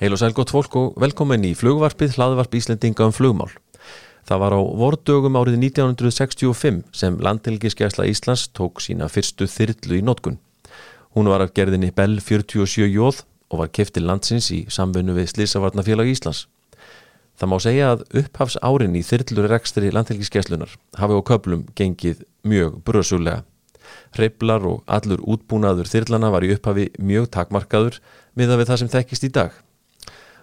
Heil og sæl gott fólk og velkomin í flugvarpið hlaðvarp Íslendinga um flugmál. Það var á vordögum árið 1965 sem landhelgiskesla Íslands tók sína fyrstu þyrlu í notkun. Hún var af gerðinni Bell 47 jóð og var keftil landsins í samfunnu við Slísavarnafélag Íslands. Það má segja að upphafs árin í þyrlur rekstri landhelgiskeslunar hafi á köplum gengið mjög bröðsulega. Hreiblar og allur útbúnaður þyrlana var í upphafi mjög takmarkaður miða við það sem þekkist í dag.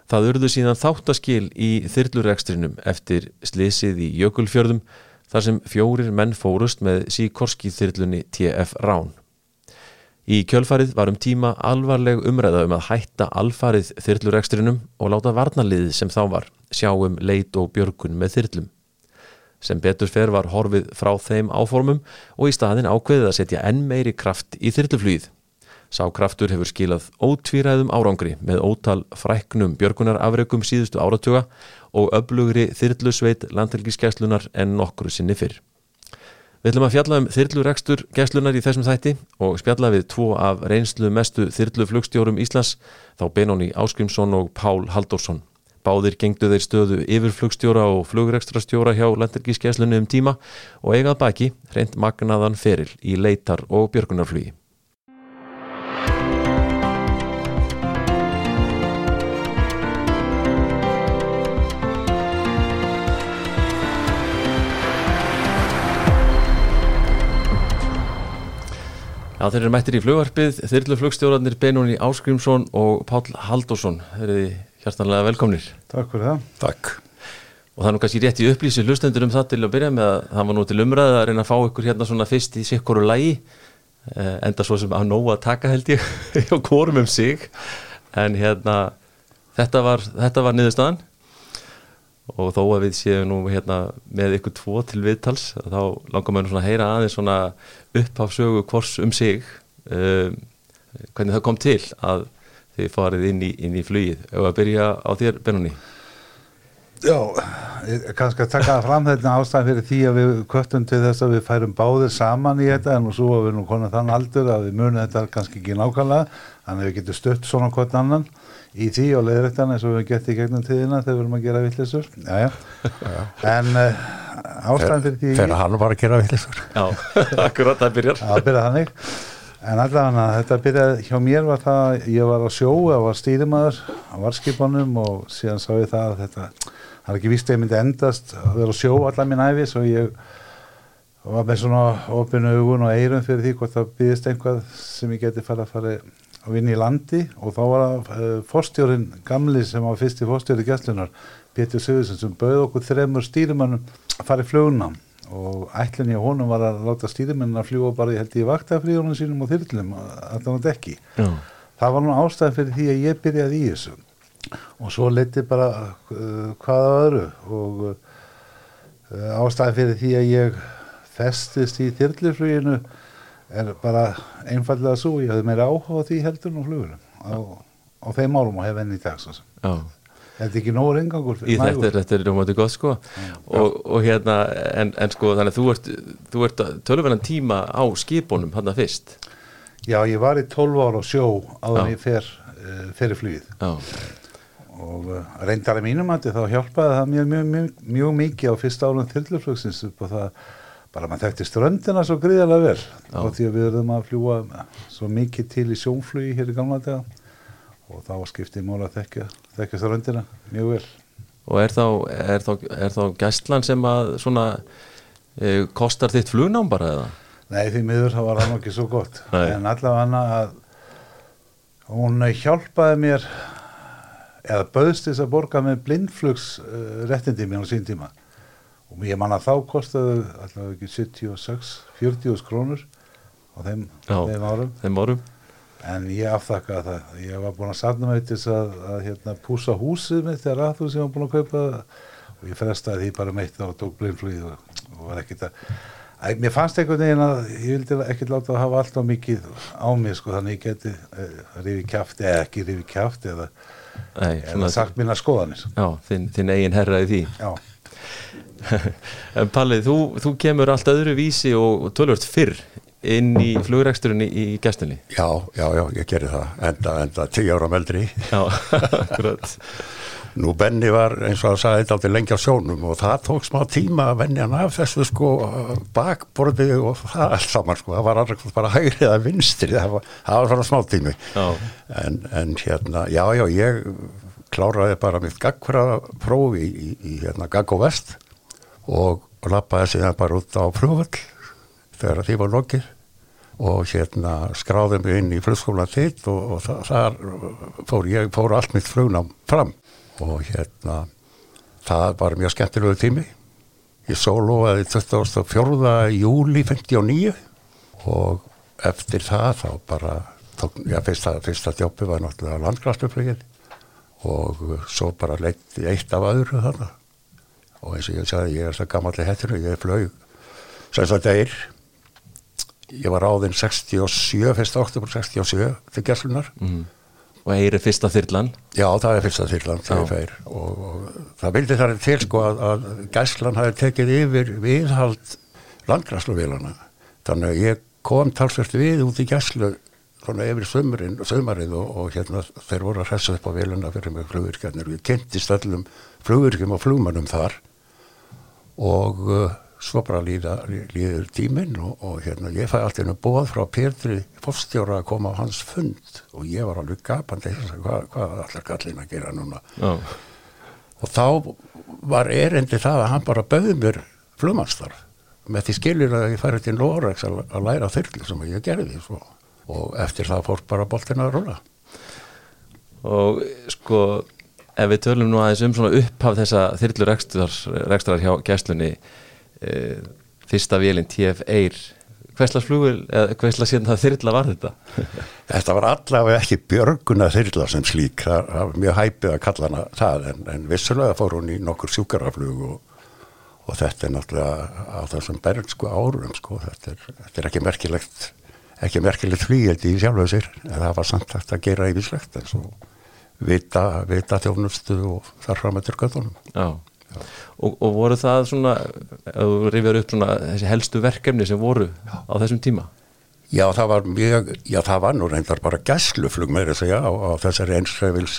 Það urðu síðan þáttaskil í þyrlurekstrinum eftir slisið í Jökulfjörðum þar sem fjórir menn fórust með síkorski þyrlunni TF Rán. Í kjölfarið var um tíma alvarleg umræða um að hætta alfarið þyrlurekstrinum og láta varnaliðið sem þá var sjá um leit og björgun með þyrlum. Sem betur fer var horfið frá þeim áformum og í staðin ákveðið að setja enn meiri kraft í þyrluflýð. Sákraftur hefur skilað ótvíræðum árangri með ótal fræknum björgunarafrökum síðustu áratuga og öflugri þyrlusveit landhelgiskeslunar en nokkru sinni fyrr. Við ætlum að fjalla um þyrlurekstur geslunar í þessum þætti og spjalla við tvo af reynslu mestu þyrluflugstjórum Íslands, þá Benóni Áskrimsson og Pál Halldórsson. Báðir gengdu þeir stöðu yfirflugstjóra og flugrekstrastjóra hjá landhelgiskesslunni um tíma og eigað baki hreint magnaðan feril í leitar og björgunarflugi. Já, þeir eru mættir í flugvarpið, þyrluflugstjórarnir Benóni Áskrimsson og Pál Halldórsson. Þeir eru hjartanlega velkomnir. Takk fyrir það. Takk. Og það er nú kannski rétt í upplýsi hlustendur um það til að byrja með að það var nú til umræða að reyna að fá ykkur hérna svona fyrst í sikkoru lægi, enda svo sem að nóga að taka held ég og kórum um sig. En hérna, þetta var, þetta var niðurstaðan og þó að við séum nú hérna með ykkur tvo til viðtals þá langar maður svona að heyra aðeins svona uppháfsögu hvors um sig um, hvernig það kom til að þið farið inn í, inn í flugið. Og að byrja á þér Benóni Já, kannski að taka fram þetta ástæðan fyrir því að við kvöttum til þess að við færum báðir saman í þetta en svo að við nú konum þann aldur að við munum þetta kannski ekki nákvæmlega þannig að við getum stött svona hvort annan í því og leiðrættan eins og við hefum gett í gegnum tíðina þegar við erum að gera vittlisur en uh, ástæðan fyrir því þegar hann var að gera vittlisur Já, akkurat það byrjar. Það byrjar þannig. En allavega þetta byrjaði hjá mér var það ég var á sjó, ég var stýrimaður á varskipanum og síðan sá ég það að þetta, það er ekki víst að ég myndi endast að vera á sjó allar mín æfi svo ég var með svona opinu augun og eirum fyrir því hvort það byggðist einhvað sem ég geti fara að fara að vinna í landi og þá var það uh, fórstjórin gamli sem var fyrst í fórstjóri gæslunar Pétur Sigurðsson sem bauð okkur þremur stýrimannum að fara í fluguna og ætlinni á honum var að láta stýrimannin að fljúa bara ég held í vaktafríðunum sínum og þyrlum að það var ekki Já. það var nú ástæðan fyrir því að ég byrjaði í þessu. Og svo leti bara uh, hvaða öðru. Og uh, ástæðan fyrir því að ég festist í þyrlufluginu er bara einfallega svo ég hafði meira áhuga á því heldur nú flugurum á, á þeim málum og hef enn í dag Þetta er ekki nógur engangur Í þetta þetta er átti gott sko. Og, og hérna, en, en sko þannig að þú ert, þú ert tölvölan tíma á skipunum hann að fyrst. Já, ég var í 12 ára á sjó áður ég fer, uh, fer í flugið. Já, og uh, reyndar að mínum að þá hjálpaði það mjög, mjög, mjög, mjög mikið á fyrsta árum þyrluflugsins upp og það bara maður þekkti ströndina svo gríðarlega vel Já. og því að við verðum að fljúa svo mikið til í sjónflugi hér í gamla daga og þá skipti mál að þekkja, þekkja ströndina mjög vel og er þá, er þá, er þá gæstlan sem að svona e, kostar þitt flugnám bara eða? Nei, því miður það var það nú ekki svo gott Nei. en allavega hana að hún hjálpaði mér eða bauðst þess að borga með blindflugs uh, mér á sín tíma og ég manna þá kostaði allavega ekki 76, 40 krónur á þeim, Já. þeim árum. Þeim árum? en ég afþakkaði það. Ég var búin að sarna mig til að, að hérna, púsa húsið mitt þegar að þú sem var búin að kaupa og ég frestaði því bara meitt og tók blindflugið og, og var ekkert að Æ, mér fannst einhvern veginn að ég vildi ekkert láta að hafa alltaf mikið á mig sko þannig ég geti uh, rifi kjáft eða ekki rifi kjáft eða, Nei, eða sagt mína skoðanir. Já, þinn, þinn eigin herra í því. Já, Palli, þú, þú kemur allt öðru vísi og, tölvört fyrr inn í flugreksturinn í, í gæstunni Já, já, já, ég gerði það. Enda, enda tíu ára meldri Já, akkurat. Nú Benni var eins og að sagði þetta aldrei lengi á sjónum og það tók smá tíma að venja hann af þessu sko bakborði og það allt saman sko, það var alveg bara hægri eða vinstri, það var, það var svona smá tími. En, en hérna, já, já, ég kláraði bara mitt gagfæra prófi í, í, í hérna Gaggo Vest og, lappaði síðan bara út á flugvöld þegar því var lokið og hérna skráði mig inn í flugskólan þitt og, og það, þar fór ég fór allt mitt flugnám fram og hérna það var mjög skemmtilegu tími ég sólóaði 24. júli 59 og eftir það þá bara tók, já, fyrsta, fyrsta djópi var náttúrulega landgræsluflugin og svo bara leitt eitt af öðru þarna og eins og ég sagði ég er það gammalli hættinu, ég flög sem það degir ég var áðinn 67 fyrsta oktober 67 til Gesslunar mm og Eir er fyrsta þyrlan? Já, það er fyrsta þyrlan og, og það vildi þar til sko að, að gæslan hafi tekið yfir viðhald landgræsluvélana þannig að ég kom talsvert við út í gæslu svona yfir sömarið og, og hérna þeir voru að hressa upp á véluna fyrir mig flugvirkjarnir og ég kynntist öllum flugvirkjum og flugmannum þar og uh, svo bara líða, líður tíminn og, og hérna ég fæ alltaf einu bóð frá Petri fórstjóra að koma á hans fund og ég var alveg gapandi hvað hva allar gallin að gera núna oh. og þá var erendi það að hann bara bauði mér flumanstarf með því skiljur að ég færi til Lorex að, að læra þyrli sem ég gerði svo. Og eftir það fór bara boltin að rúla og sko ef við tölum nú aðeins um svona upphaf þessa þyrlu reksturar hjá gæslunni e, fyrsta vélinn TF-Eir eða hverslas hérna þyrla var þetta? Þetta var allavega ekki björguna þyrla sem slík. Það var mjög hæpið að kalla hana það en, en vissulega fór hún í nokkur sjúkaraflug og, og þetta er náttúrulega á þessum bernsku árum sko, þetta er, þetta er ekki merkilegt ekki merkilegt flýget í sjálfuð sér en það var samt að gera yfirslegt en svo vita, vita þjónustu og þar fram eftir göttunum Já. Og, og voru það svona að þú rifjar upp svona þessi helstu verkefni sem voru já. á þessum tíma? Já það var mjög, já það var nú reyndar bara gæsluflug með þess að já á, á þessari einsræfils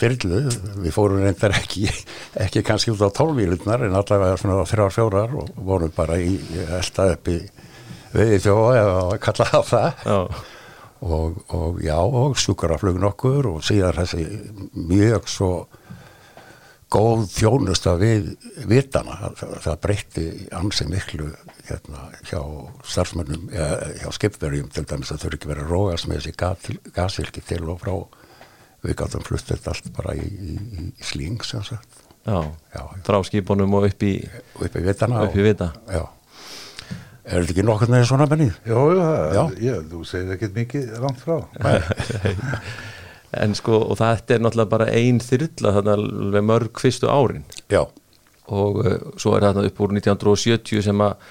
þyrlu við fórum reyndar ekki, ekki kannski út á tólvílutnar en allavega svona þrjár fjórar og vorum bara í elda upp í viði þjóa eða kalla það. Það og, og já og sjúkaraflug nokkur og síðan þessi mjög svo góð þjónusta við vitana, það, það breytti ansið miklu hérna, hjá starfsmönnum, hjá skipverjum til dæmis að þau eru ekki verið að róast með þessi gasvilki til og frá. Við gáttum fluttet allt bara í, í, í sling sem sagt. Já, já frá skipunum og upp í upp í vitana upp í vita. Já Er þetta ekki nokkur með svona menni? Jó, já, já, þú segir ekki mikið langt frá. En sko og þetta er náttúrulega bara einn þyrla þannig að mörg fyrstu árin. Já. og uh, svo er þetta upp úr 1970 sem að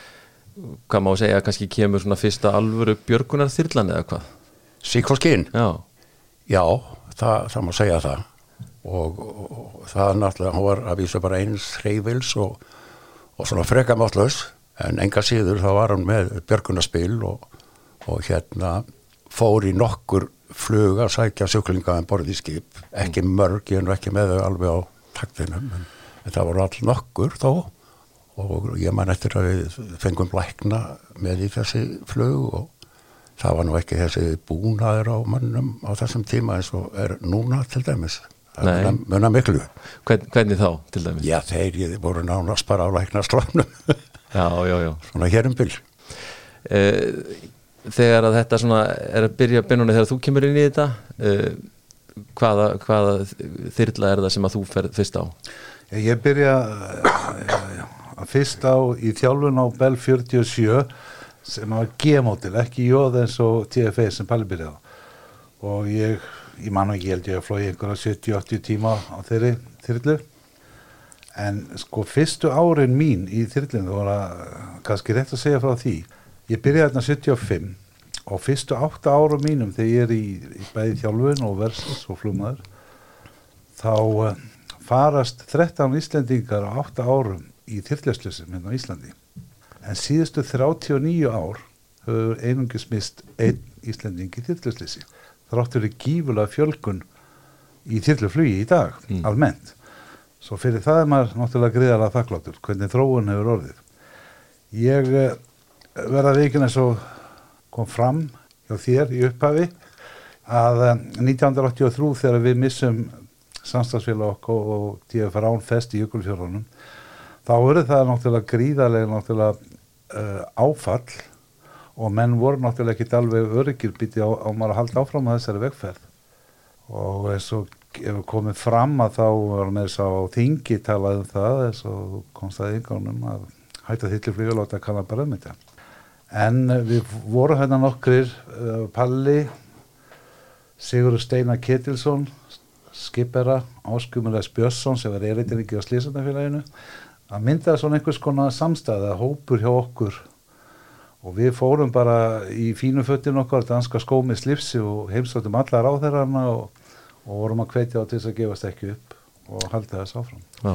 hvað má segja, kannski kemur svona fyrsta alvöru björgunar þyrlan eða hvað? Síkváskinn? Já, Já það, það má segja það. Og, og það er náttúrulega hún var að vísa bara eins hreyfils og, og svona frekamáttlaus en enga síður þá var hann með björgunarspil og, og hérna fór í nokkur flug að sækja sjúklinga en borðið í skip, ekki mörg, ég er nú ekki með þau alveg á taktinum en, en það voru all nokkur þó. Og ég man eftir að við fengum lækna með í þessi flug og það var nú ekki þessi búnaður á mannum á þessum tíma eins og er núna til dæmis. Það muna miklu. Hvern, Hvernig þá til dæmis? Já þeir voru nánast bara á lækna slöfnum Já, já, já. Svona hér um byll eh, þegar að þetta svona er að byrja bennunni þegar þú kemur inn í þetta uh, hvaða, hvaða þyrla er það sem að þú ferð fyrst á? Ég byrja uh, fyrst á í þjálfun á Bell 47 sem var G-mótil, ekki jóð eins og TFA sem Palli byrjaði á. Og ég, ég man ekki, ég held ég að flói einhverja 70-80 tíma á þeirri þyrlu en sko fyrstu árin mín í þyrlinu, það var að kannski rétt að segja frá því Ég byrjaði þarna 75 og fyrstu 8 ára mínum þegar ég er í, í bæði þjálfun og versus og flugmaður þá uh, farast 13 Íslendingar á 8 árum í þyrtlæslusum hérna á Íslandi en síðustu 39 ár höfur einungis mist einn Íslending í þyrluslýsi. Þráttur er gífulega fjölgun í þyrluflugi í dag, Mm. almennt. Svo fyrir það er maður náttúrulega greiðarlega þakkláttur, hvernig þróun hefur orðið. Ég eh, verða veikin eins og kom fram hjá þér í upphafi að eh, 1983 þegar við missum samstagsfélag okkur og DF Rán fest í jökulfjörðunum þá voru það náttúrulega gríðarlega náttúrulega uh, áfall og menn voru náttúrulega ekki alveg öryggir býti á, á maður að halda áfram að þessari vegferð og eins og komum fram að þá var með þess að á þingi talað um það komst að ynganum að hætta og láta að kalla bara um þetta en við vorum hérna nokkrir uh, Palli Sigurður Steinar Ketilsson skipera, Áskumur S. Björnsson sem var eritinningi á Slísandafélaginu að mynda svona einhvers konar samstæða hópur hjá okkur og við fórum bara í fínu föttin okkar danska skómið slipsi og heimstóttum alla ráðherrana og, og vorum að hvetja á til þess að gefast ekki upp og halda þess áfram. Já.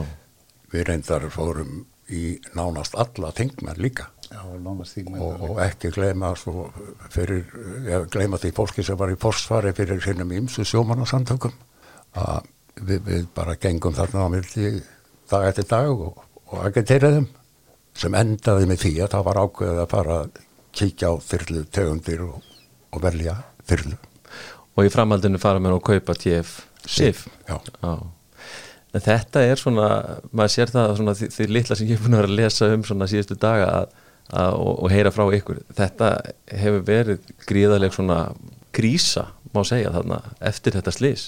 Við reyndar fórum í nánast alla tingmenn líka. Já, og, og ekki gleyma svo fyrir, ja, gleyma því fólki sem var í fórsvari fyrir hinnum ímsu sjómanarsamtökum að við, við bara gengum þarna á milli dag eftir dag og, og agiteraðum sem endaði með því að það var ákveðið að fara að kíkja á þyrlu tegundir og, og velja þyrlu og í framhaldinu fara með að kaupa TF SIF. En þetta er svona, maður sér það svona því, því litla sem ég er búin að vera að lesa um svona síðustu daga að, að, og, og heyra frá ykkur. Þetta hefur verið gríðaleg svona krísa, má segja þarna, eftir þetta slís.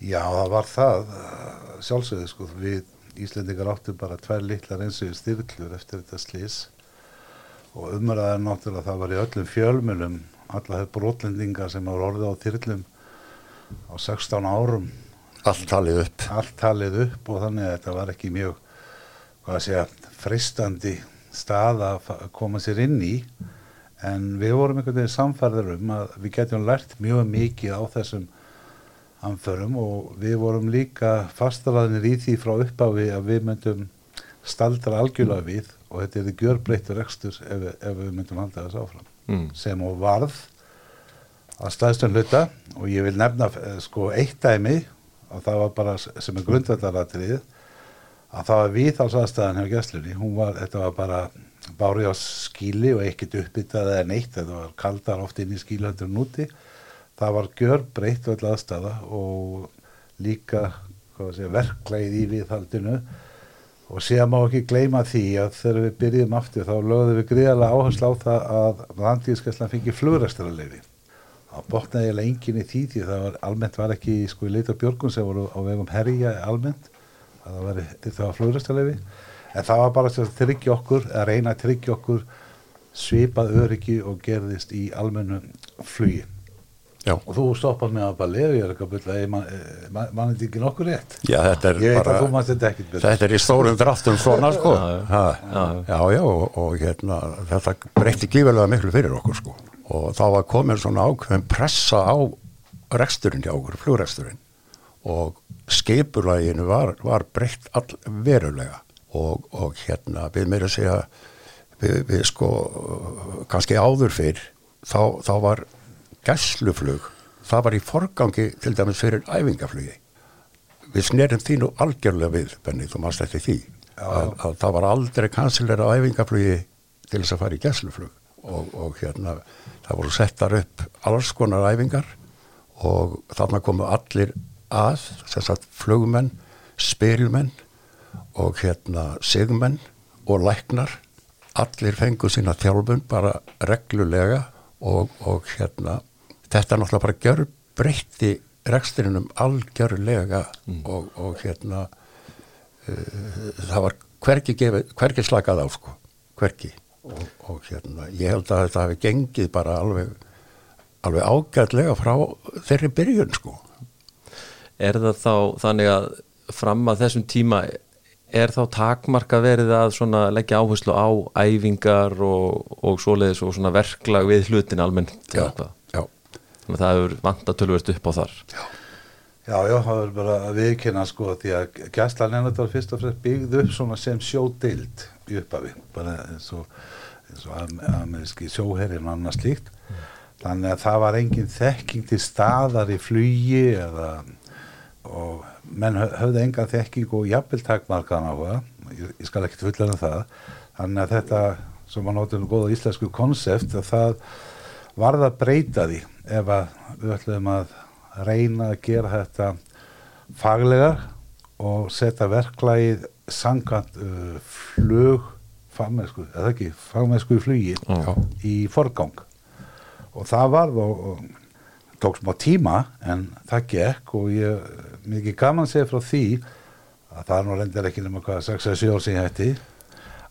Já, það var það sjálfsögðu sko, við Íslendingar áttum bara tvær litlar eins og styrklur eftir þetta slís og umræðan náttúrulega það var í öllum fjölmjölum alla þeir brotlendingar sem var orðið á þyrlum á 16 árum. Allt talið upp. Allt talið upp og þannig að þetta var ekki mjög hvað að segja, freistandi stað að að koma sér inn í. En við vorum einhvern veginn samfærður um að við getum lært mjög mikið á þessum anförum og við vorum líka fastaraðinir í því frá upphafi að við myndum staldra algjörlega við og þetta er gjörbreyttur ekstur ef, ef við myndum halda þess áfram Mm. sem og varð að staðstum hluta. Og ég vil nefna eh, sko eitt dæmi og það var bara sem er grundvallaratrið að það var viðhalsaðstæðan hjá gæslunni, hún var, þetta var bara bári á skíli og ekkert uppbyttað eða neitt, þetta var kaldar oft inn í skílhöndur núti, það var gjör breytt öll aðstæða og líka hvað sé, verklæð í viðhaldinu og síðan má ekki gleyma því að þegar við byrjum aftur þá lögðum við gríðarlega áherslu á það að landíðskesslan fengi flugræstarleifi það botnaði eiginlega enginn í því því það var almennt var ekki sko í leita björgun sem voru á vegum herja almennt að það var, það var flugræstarleifi en það var bara til að tryggja okkur að reyna að tryggja okkur svipað öryggi og gerðist í almennu flugi Já, og þú stoppað með að bara lefi ég er eitthvað byrla, ég man, eh, man, man þetta ekki nokkur rétt? Já þetta er ég veit bara að þú mannst þetta ekkit betur. Þetta er í stórum dráttum svona sko. Já, já. Ha, Já, já, já, og, og hérna þetta breytti gífilega miklu fyrir okkur sko. Og þá var komin svona ákveðin pressa á reksturinn hjá okkur, flugreksturinn. Og skipulaginu var, var breytt all verulega. Og, og hérna við meira að segja við, við sko kannski áður fyrr þá, þá var gæsluflug það var í forgangi til dæmis fyrir æfingaflugi. Við snerum því nú algjörlega við, Benni, þú mást eftir því að, að það var aldrei kansilega á æfingaflugi til þess að fara í gæsluflug. Og, og hérna það voru settar upp alls konar æfingar og þarna komu allir að, þess að flugmenn, spilmenn og hérna sigmenn og læknar. Allir fengu sína þjálfun bara reglulega og, og hérna þetta náttúrulega bara gjör breytti reksturinnum algjörlega og, og hérna uh, það var hvergi, gefið, hvergi slakað á sko, hvergi. Og, og hérna ég held að þetta hafi gengið bara alveg alveg ágætlega frá þeirri byrjun sko. Er það þá þannig að fram að þessum tíma er þá takmarka verið að svona leggja áherslu á æfingar og, og svoleiðis og svona verklag við hlutin almennt já, Þannig að það hefur vanta tölvöld upp á þar. Já, já, það er bara viðkynna sko því að gæslan þetta fyrst og fremst byggð upp svona sem sjódeild í upphafi, bara eins og og am- ameríski sjóherrin og annað slíkt. Þannig að það var engin þekking til staðar í flugi eða og menn hö- höfðu engan þekking og jafnvel takmarkaðan áhuga ég, ég skal ekkert fullan um það. Þannig að þetta sem að notum góða íslensku konsept að það varð að breyta því ef að við ætlum að reyna að gera þetta faglega og setja verklagið sangant uh, flug fagmennsku, eða ekki, fagmennsku í flugi Já. í forgang. Og það varð og, og tók smá tíma en það gekk og ég mikið gaman segja frá því að það er nú reyndar ekki nema hvað 6-7 ár sem ég hætti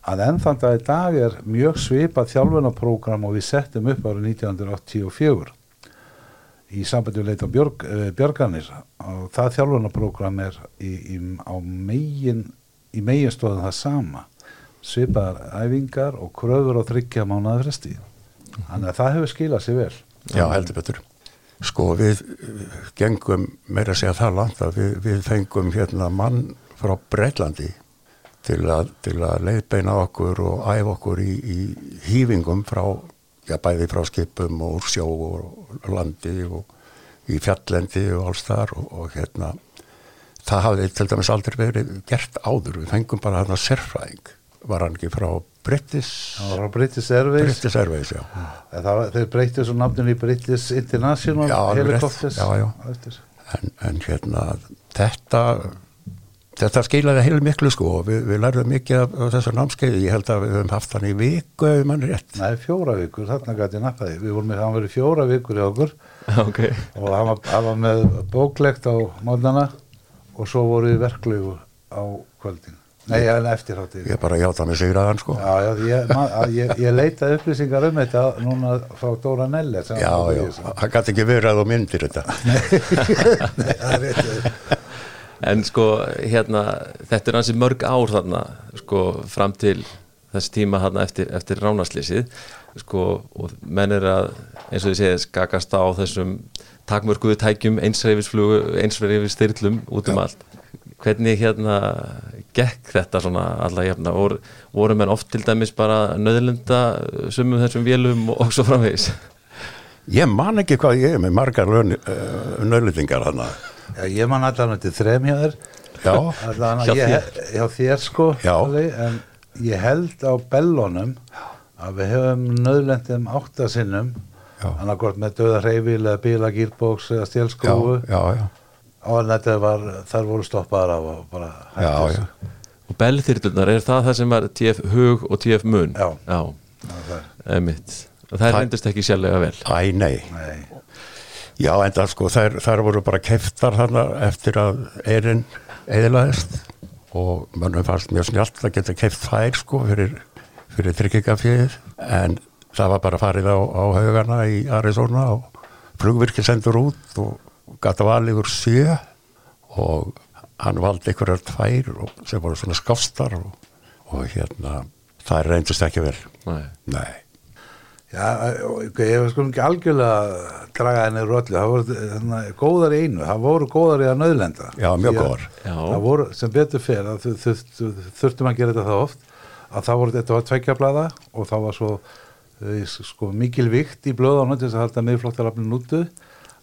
að ennþann dag í dag er mjög svipað þjálfunaprógram og við settum upp árið 1984 í sambandi við leita björg, eh, björganir og það þjálfunaprógram er í, í, megin í meginstóðum það sama. Svipaðar æfingar og kröfur á þryggja mánuða fresti. Þannig að það hefur skilað sér vel. Já, heldur betur. Sko við gengum meira að segja það langt að við, við fengum hérna mann frá Breitlandi til að, að leiðbeina okkur og æfa okkur í, í hýfingum frá, já bæði frá skipum og úr sjó og landi og í fjallendi og alls þar og, og hérna það hafði til dæmis aldrei verið gert áður, við fengum bara hérna sérfræðing, var hann ekki frá British, það var á British Airways British Airways. En það, þeir breyttu svo nafninu í British International Já. Helicopters Já, já. en, en hérna þetta þetta skilaði heil miklu sko og við, við lærðum mikið af, af þessu námskeiði. Ég held að við höfum haft hann í viku ef mann rétt. Nei, fjóra vikur, þarna gæti ég nappaði. Við vorum með, hann verið fjóra vikur hjá okkur. Ok, og hann var, hann var með bóklegt á mótnana og svo voru við verklegu á kvöldin. Nei, en eftir hátti ég bara játa mig sigraðan sko. Já, já, ég, ég, ég leitaði upplýsingar um þetta núna frá Dóra Nelli sem já, í já, það gæti ekki verið að þú myndir þetta. Nei, það er rétt en sko hérna, þetta er hansi mörg ár þarna, sko, fram til þessi tíma þarna eftir, eftir ránaslýsið, sko, og menn er að, eins og þið segið, skakast á þessum takmörkuðu tækjum einsreifisflugu, einsreifistyrlum út um allt. Hvernig hérna gekk þetta svona alla jafna? Voru, voru menn oft til dæmis bara nöðlunda sumum þessum vélum og, svo framvegis? ég man ekki hvað ég er með margar uh, nöðlendingar hann Já, ég man allan þetta þrem hjá þér já, Allan Hjá að ég, hjá þér sko alveg, en ég held á bellunum að við hefum nöðlendum áttasinnum Já. annarkort með döða hreyfil eða bíla, gýrbóks eða já, stjálskófu já, já og þetta var, þar voru stoppaðar af og bara já, þessu. Og bellþyrlunar, er það það sem var TF hug og TF mun? Já. Já, það er- emitt. Og það reyndist ekki sérlega vel. æ, nei Nei, Já, en það sko, þær, þær voru bara keftar þarna eftir að eirinn eðlaðist og mönnum fannst mjög snjált að geta keft þær sko fyrir, fyrir tryggingafjöðið en það var bara farið á, á haugana í Arizona og flugvirki sendur út og gata valið úr sjö og hann valdi einhverjar tvær og, sem voru svona skástar og, og hérna þær reyndist ekki vel. Nei. Nei. Já, ég hef sko ekki algjörlega draga henni röllu, það voru þannig, góðar í einu, það voru góðar í að nöðlenda Já, mjög góðar. Það voru, sem betur fer að þu- þu- þu- þurftum að gera þetta það oft að það voru, þetta var tveggjablada og það var svo uh, sko mikil vikt í blöðunum til þess að halda miðflottarafnin útu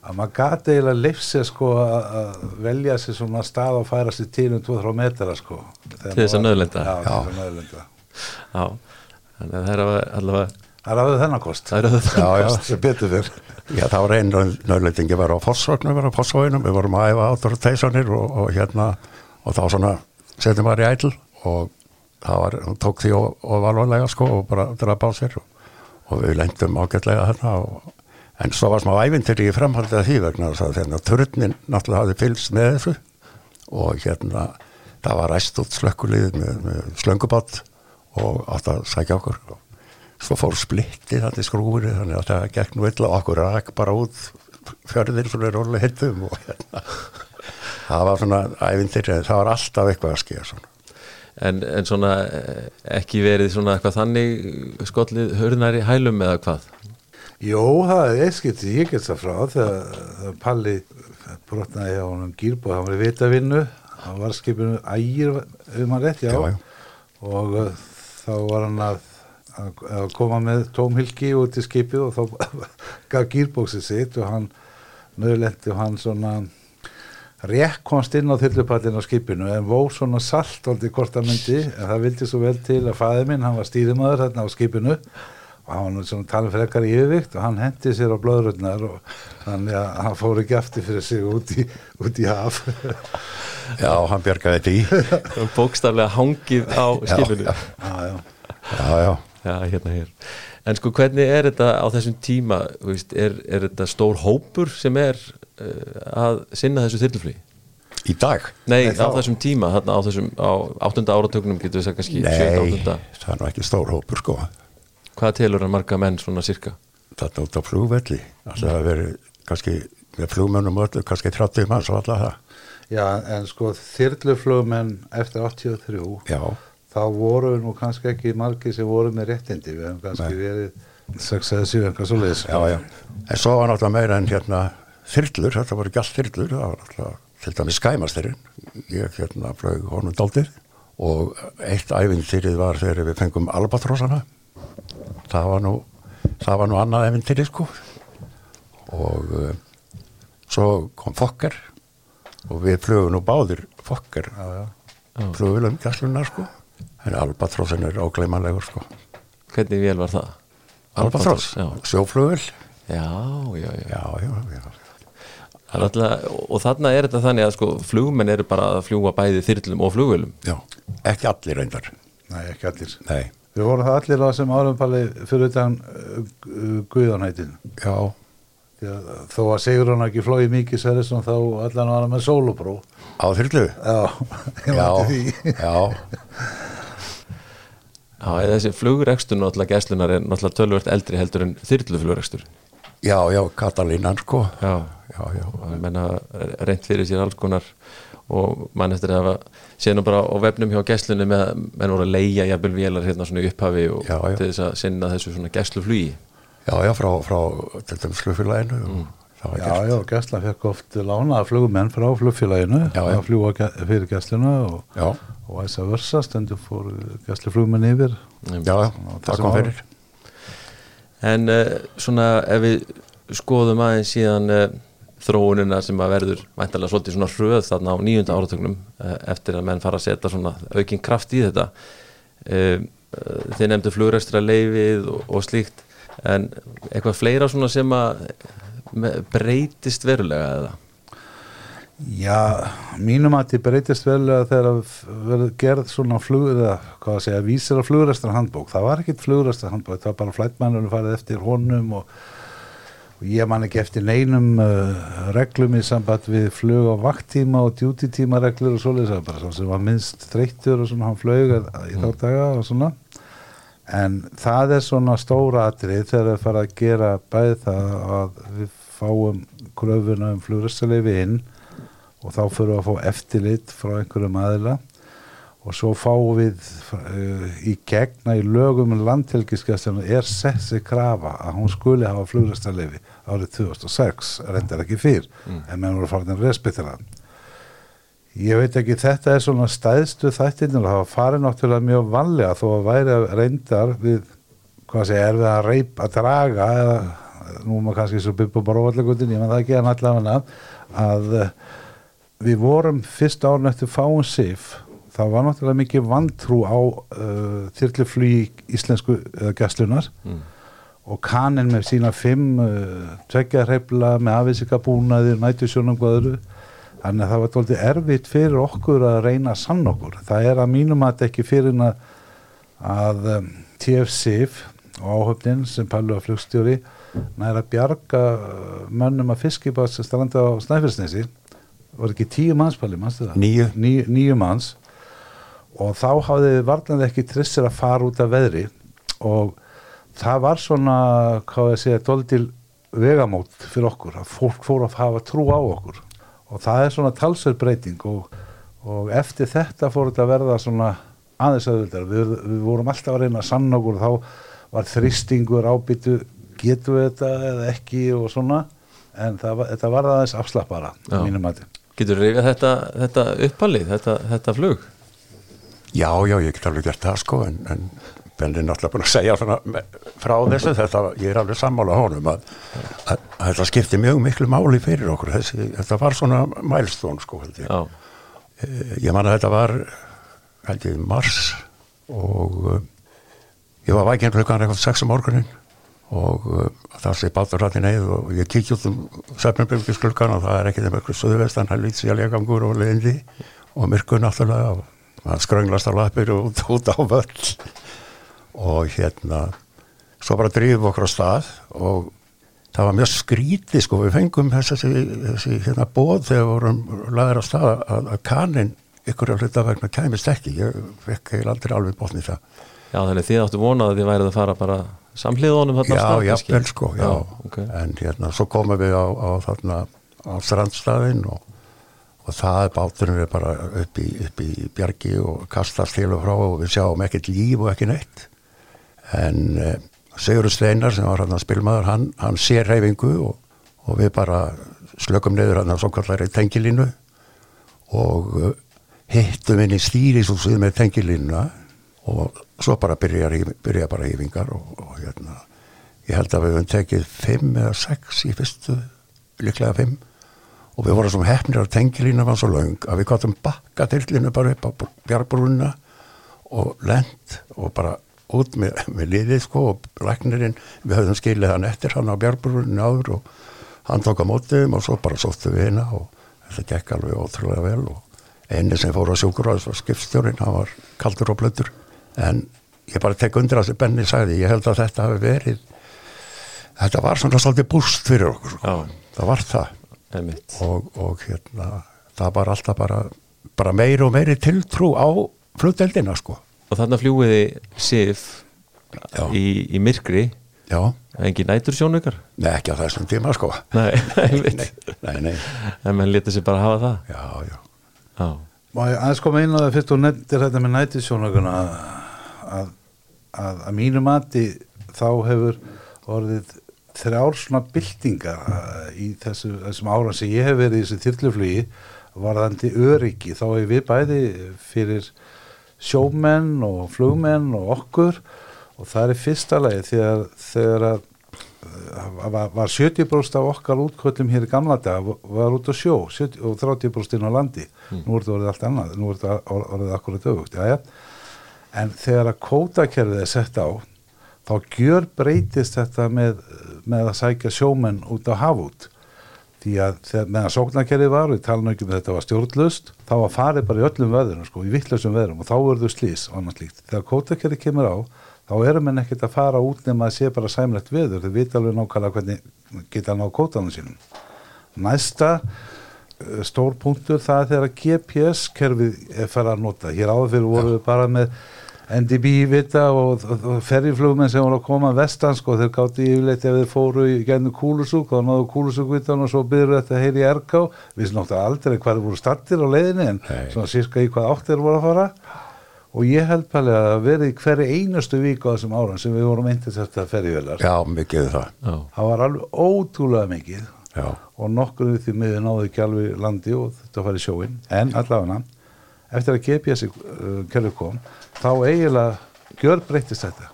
að maður gati eiginlega leifsi sko að velja sér svona stað og færa sér til um 2-3 metra sko Til þess að nauðlenda. Já, til þess að nöðlenda Já, þannig að það er allavega, Það er aðeins þennan kost það er að það. Já, já. sem betur fer Já, það var einn nöðleitingi var á Fossvögnum, var á Fossvögnum, við vorum að æfa autoritæsanir og, og hérna og þá svona setjum var í ætl og það var, hún tók því og, og alvarlega sko og bara draf á sér og, og við lendum ágætlega hérna og, en svo var smá ævintir í framhaldið að því vegna þess að hérna turnin náttúrulega hafði fylgst með þessu og hérna það var ræst út slökkulið með, með slöngubátt og átt að sækja okkur og svo fór splittið þannig skrúfur þannig að það gekk nú illa. Og okkur rak bara út fjörðir svona róli hittum og hérna. Það var svona ævindir það var alltaf eitthvað að skýja svona. En, en svona eh, ekki verið svona eitthvað þannig skollið hörnari hælum eða hvað? Jó, það er eiskilt ég get það frá þegar, Palli brotnaði hjá honum gýrbóð, hann var í vitavinnu. Hann var skipinu ægir um hann rétt, já, Já, já. og uh, þá var hann að að koma með tómhylki út í skipið og þá gaf gýrbóksið sitt og hann nöðlendi og hann svona rétt komst inn á þyrlupallin á skipinu en vó svona salt aldrei hvort að myndi en það vildi svo vel til að fæði minn hann var stýrimaður þarna á skipinu og hann var nú svona talum frekar í yfirvikt og hann hendi sér á blöðrunnar og þannig að hann fór ekki aftur fyrir sig út í, út í haf Já, hann bjargaði þetta í bókstaflega hangið á skipinu já. já, já. Já, já, hérna hér. En sko, hvernig er þetta á þessum tíma, þú veist, er, er þetta stór hópur sem er uh, að sinna þessu þyrluflugi? í dag Nei, Nei, á þá- þessum tíma, þarna á þessum, á áttunda áratögnum getur við sagt kannski Nei, 7. áttunda. það er nú ekki stór hópur sko Hvað telur hann marga menn svona cirka? Þetta út á flugvelli Það hefur verið kannski með flugmönnum öllu, kannski 30 manns og alla það já, en sko þyrluflugmenn eftir 83 Já, þá voru nú kannski ekki margir sem voru með réttindi. Við hefum kannski Nei. verið 6 eða 7 eitthvað svo leiðis já, já. En svo var náttúrulega meira en hérna þyrlur, þetta voru gælt þyrlur það var náttúrulega til dæmis skæmastyrinn ég hérna flög honum daldið og eitt æfintýrið var þegar við fengum albatrósana það var nú það var nú annað æfintýrið sko. Og uh, svo kom fokkar og við flögum nú báðir fokkar já, já. flugulum gæslunar sko en albatrósin er ógleymanlegur sko Hvernig vél var það? albatrós, já. sjóflugul Já, já, já. já, já, já Alltaf, og þarna er þetta þannig að sko flugmenn eru bara að fljúa bæði þyrlum og flugvölum. Já, ekki allir reyndar. Nei, ekki allir Nei, Við vorum það allir á þessum árumpalli fyrir utan uh, Guðanhætin já, að þó að Sigrun ekki flói mikið Sverrisson þá allan var hann með sólubró á þyrlu. Já, ég Já, mætti því já, Já, eða þessi flugrekstur náttúrulega gæslunar er náttúrulega tölvört eldri heldur en þyrluflugrekstur. já, já, Katalínan sko. Já, Já, já, menna reynd fyrir sér alls konar og mann eftir að nú bara á vefnum hjá gæslunni með menn voru að leia jafnvel vélar hérna svona upphafi og Já, já. til þess að sinna þessu svona gæsluflugi. já, já, frá, frá til dæmis flugfélaginu. Mm. Já, gert. já, gæslan fekk oft lánaða flugumenn frá flugfélaginu Já, já. að fljúa fyrir gæsluna og, Já, og æsa versa stendur fór gæsluflugmenn yfir. Já, það kom fyrir. En uh, svona ef við skoðum aðeins síðan uh, þróunina sem að verður væntalega svolítið svona hröð þarna á nýjunda áratögnum uh, eftir að menn fara að setja svona aukinn kraft í þetta. Þið nefndu flugrestra leifið og, og slíkt en eitthvað fleira svona sem að breytist verulega eða Já, mínum að þið breytist vel að þegar verður gerð svona flug, eða hvað að segja, vísir að flugrestar handbók. Það var ekkit flugrestar handbók, það var bara flætmannunum farið eftir honum og, og ég man ekki eftir neinum uh, reglum í samband við flug á vakttíma og djútitíma reglur og svoleiðis, bara svona sem var minnst þreyttur og svona hann flög í þá daga og svona. En það er svona stóra atrið þegar það fara að gera bæði það að við fáum kröfuna um flugrestarleifi inn og þá fyrir við að fá eftirlit frá einhverjum aðila. Og svo fáum við uh, í gegna í lögum um landhelgiskesslinu er sett sig krafa að hún skuli hafa flugrestarleifi árið 2006, reyndar ekki fyrr en menn voru farin hann ég veit ekki, þetta er svona stæðstu þættinir og það var farið náttúrulega mjög vanlega þó að væri reyndar við, hvað sé, er við að reyp að draga eða nú er maður kannski svo byrpa bara óvallagutin, ég menn það ekki að allavega að við vorum fyrst árun eftir fáum sif það var náttúrulega mikið vantrú á uh, þyrluflugi íslensku eða gæslunar mm. og kaninn með sína fimm uh, tveggjarreifla með afvísikabúnaðir, nætusjónum hvað öðru. Þannig að það var tóltið erfitt fyrir okkur að reyna sann okkur. Það er að mínum að þetta ekki fyrir að, að um, TFCF og áhöfnin sem pallu að flugstjóri næra að bjarga uh, mönnum að fiskibátt sem stranda á Snæfellsnesi var ekki tíu manns palli, mannstu það? Níu. Níu, níu manns. Og þá hafði varnandi ekki trissir að fara út af veðri. Og það var svona, hvað ég segja, doldil vegamót fyrir okkur að fólk fór að hafa trú á okkur. Og það er svona talsverðbreyting og, og eftir þetta fór þetta að verða svona aðeins auðvitað við, við vorum alltaf að reyna að sanna okkur og þá var þristingur ábyttu getum við þetta eða ekki og svona. En það, var- þetta var aðeins afslappara mínum mati Getur reyfið þetta, þetta uppalið, þetta, þetta flug? Já, já, ég get alveg gert það sko, en, en Benni er náttúrulega búin að segja svona, frá þessu þetta, ég er alveg sammála honum að, að, að þetta skipti mjög miklu máli fyrir okkur þessi, þetta var svona mælstón sko held ég. Já, Eh, ég man að þetta var held ég mars og uh, ég var vækinn klukkan eitthvað 6 um morgunin og uh, það sé bátur rætti neyð og ég kíkja út um Svefnabjörgis klukkan og það er ekki þeim eitthvað söðuvestan helvít sérlegangur og leiðindi og myrkur náttúrulega og það skrönglast á lappir og út, út á völl og hérna svo bara drifum okkur á stað og það var mjög skrítið sko, við fengum þessi, þessi hérna bóð þegar vorum laður á stað að, að kanin ykkur að hluta vegna kæmist ekki, ég fekk heil aldrei alveg bóðni það. já þannig þið áttu vonað að þið værið að fara bara samhlið honum þarna af Já, jafnvel sko, já, ok. en hérna svo komum við á, á þarna á strandstaðin og, og það er bara upp í, upp í bjargi og kastast til og frá og við sjáum ekkert líf og ekki neitt. En eh, Sigurður Steinar sem var hann að spilmaður, hann, hann sér reyfingu og, og við bara slökum niður hann að svo kallari tengilínu og uh, hittum inn í stýrisúsið með tengilínuna og svo bara byrja, byrja bara yfingar og, og hérna ég held að við höfum tekið fimm eða sex í fyrstu, líklega fimm. Og við vorum svo hefnir að tengilína var svo laung að við gáttum bakka tillinu bara upp á bjargbrúnina og lent og bara út með, með liðið sko og læknirinn, við höfðum skilið hann eftir hann á bjargbrúninu áður og hann tók á mótiðum og svo bara sóttu við hérna og þetta gekk alveg ótrúlega vel og eini sem fór á sjúkuráðs var skipstjórinn, hann var kaldur og blöttur en ég bara tek undir að Benni sagði, ég held að þetta hafi verið þetta var svona svolítið búst fyrir okkur sko. Já. það var það. Einmitt. og, og hérna það var alltaf bara, bara meiri og meiri tiltrú á flugdeldina sko. Og þarna fljúiði Sif í, í myrkri. Já, engin nætur sjónukar nei ekki á þessum tíma sko. Nei, einmitt. Nei, nei, nei, en menn letið sér bara hafa það? Já, já. Já, Má ég aðeins koma inn á það fyrst? Og nefndir þetta með nætisjónakuna að, að, að, að mínu mati þá hefur orðið þrjár svona byltingar uh, í þessu, þessum ára sem ég hef verið í þessu þyrluflugi varðandi öryggi. Þá hefur við bæði fyrir sjómenn og flugmenn og okkur og það er fyrsta lagi þegar, þegar að uh, var, var 70% af okkar útköllum hér í gamla dag var út á sjó 70, og 30% inn á landi. Nú er þetta orðið allt annað, nú er þetta or- orðið akkurat öfugt, já já en þegar að kótakerfið er sett á þá gjör breytist þetta með, með að sækja sjómenn út á hafút. Því að þegar, meðan sóknarkerfið var við tala nú ekki um þetta var stjórnlust þá var farið bara í öllum veðurum sko, í vittlausum veðurum og þá verður slís og annars líkt þegar kótakerfið kemur á þá erum menn ekkert að fara út nema að sé bara sæmlegt veður, þeir vita alveg nákvæmlega hvernig geta ná kótanum sínum. Næsta uh, stór punktur það er þegar GPS-kerfið er farið að nota. Hér áður fyrir voru við bara með NDB vita og, og, og ferriflugmenn sem voru að koma vestan sko, þeir gátti yfirleitt ef þeir fóru í gennum kúlusúk og náðu kúlusúkvitan og svo byrjuðu þetta að heyri í RK við snáttu aldrei hvað þeir voru stattir á leiðinni en Nei. svona sírka í hvað átt þeir voru að fara. Og ég held pælega að verið í hverju einustu víku á þessum árum sem við vorum eintið þetta ferrivelar já, mikið það. Já, það var alveg ótrúlega mikið. Já, og nokkur við því miður náðu ekki alveg landi og þetta að þá eiginlega gjör breytist þetta.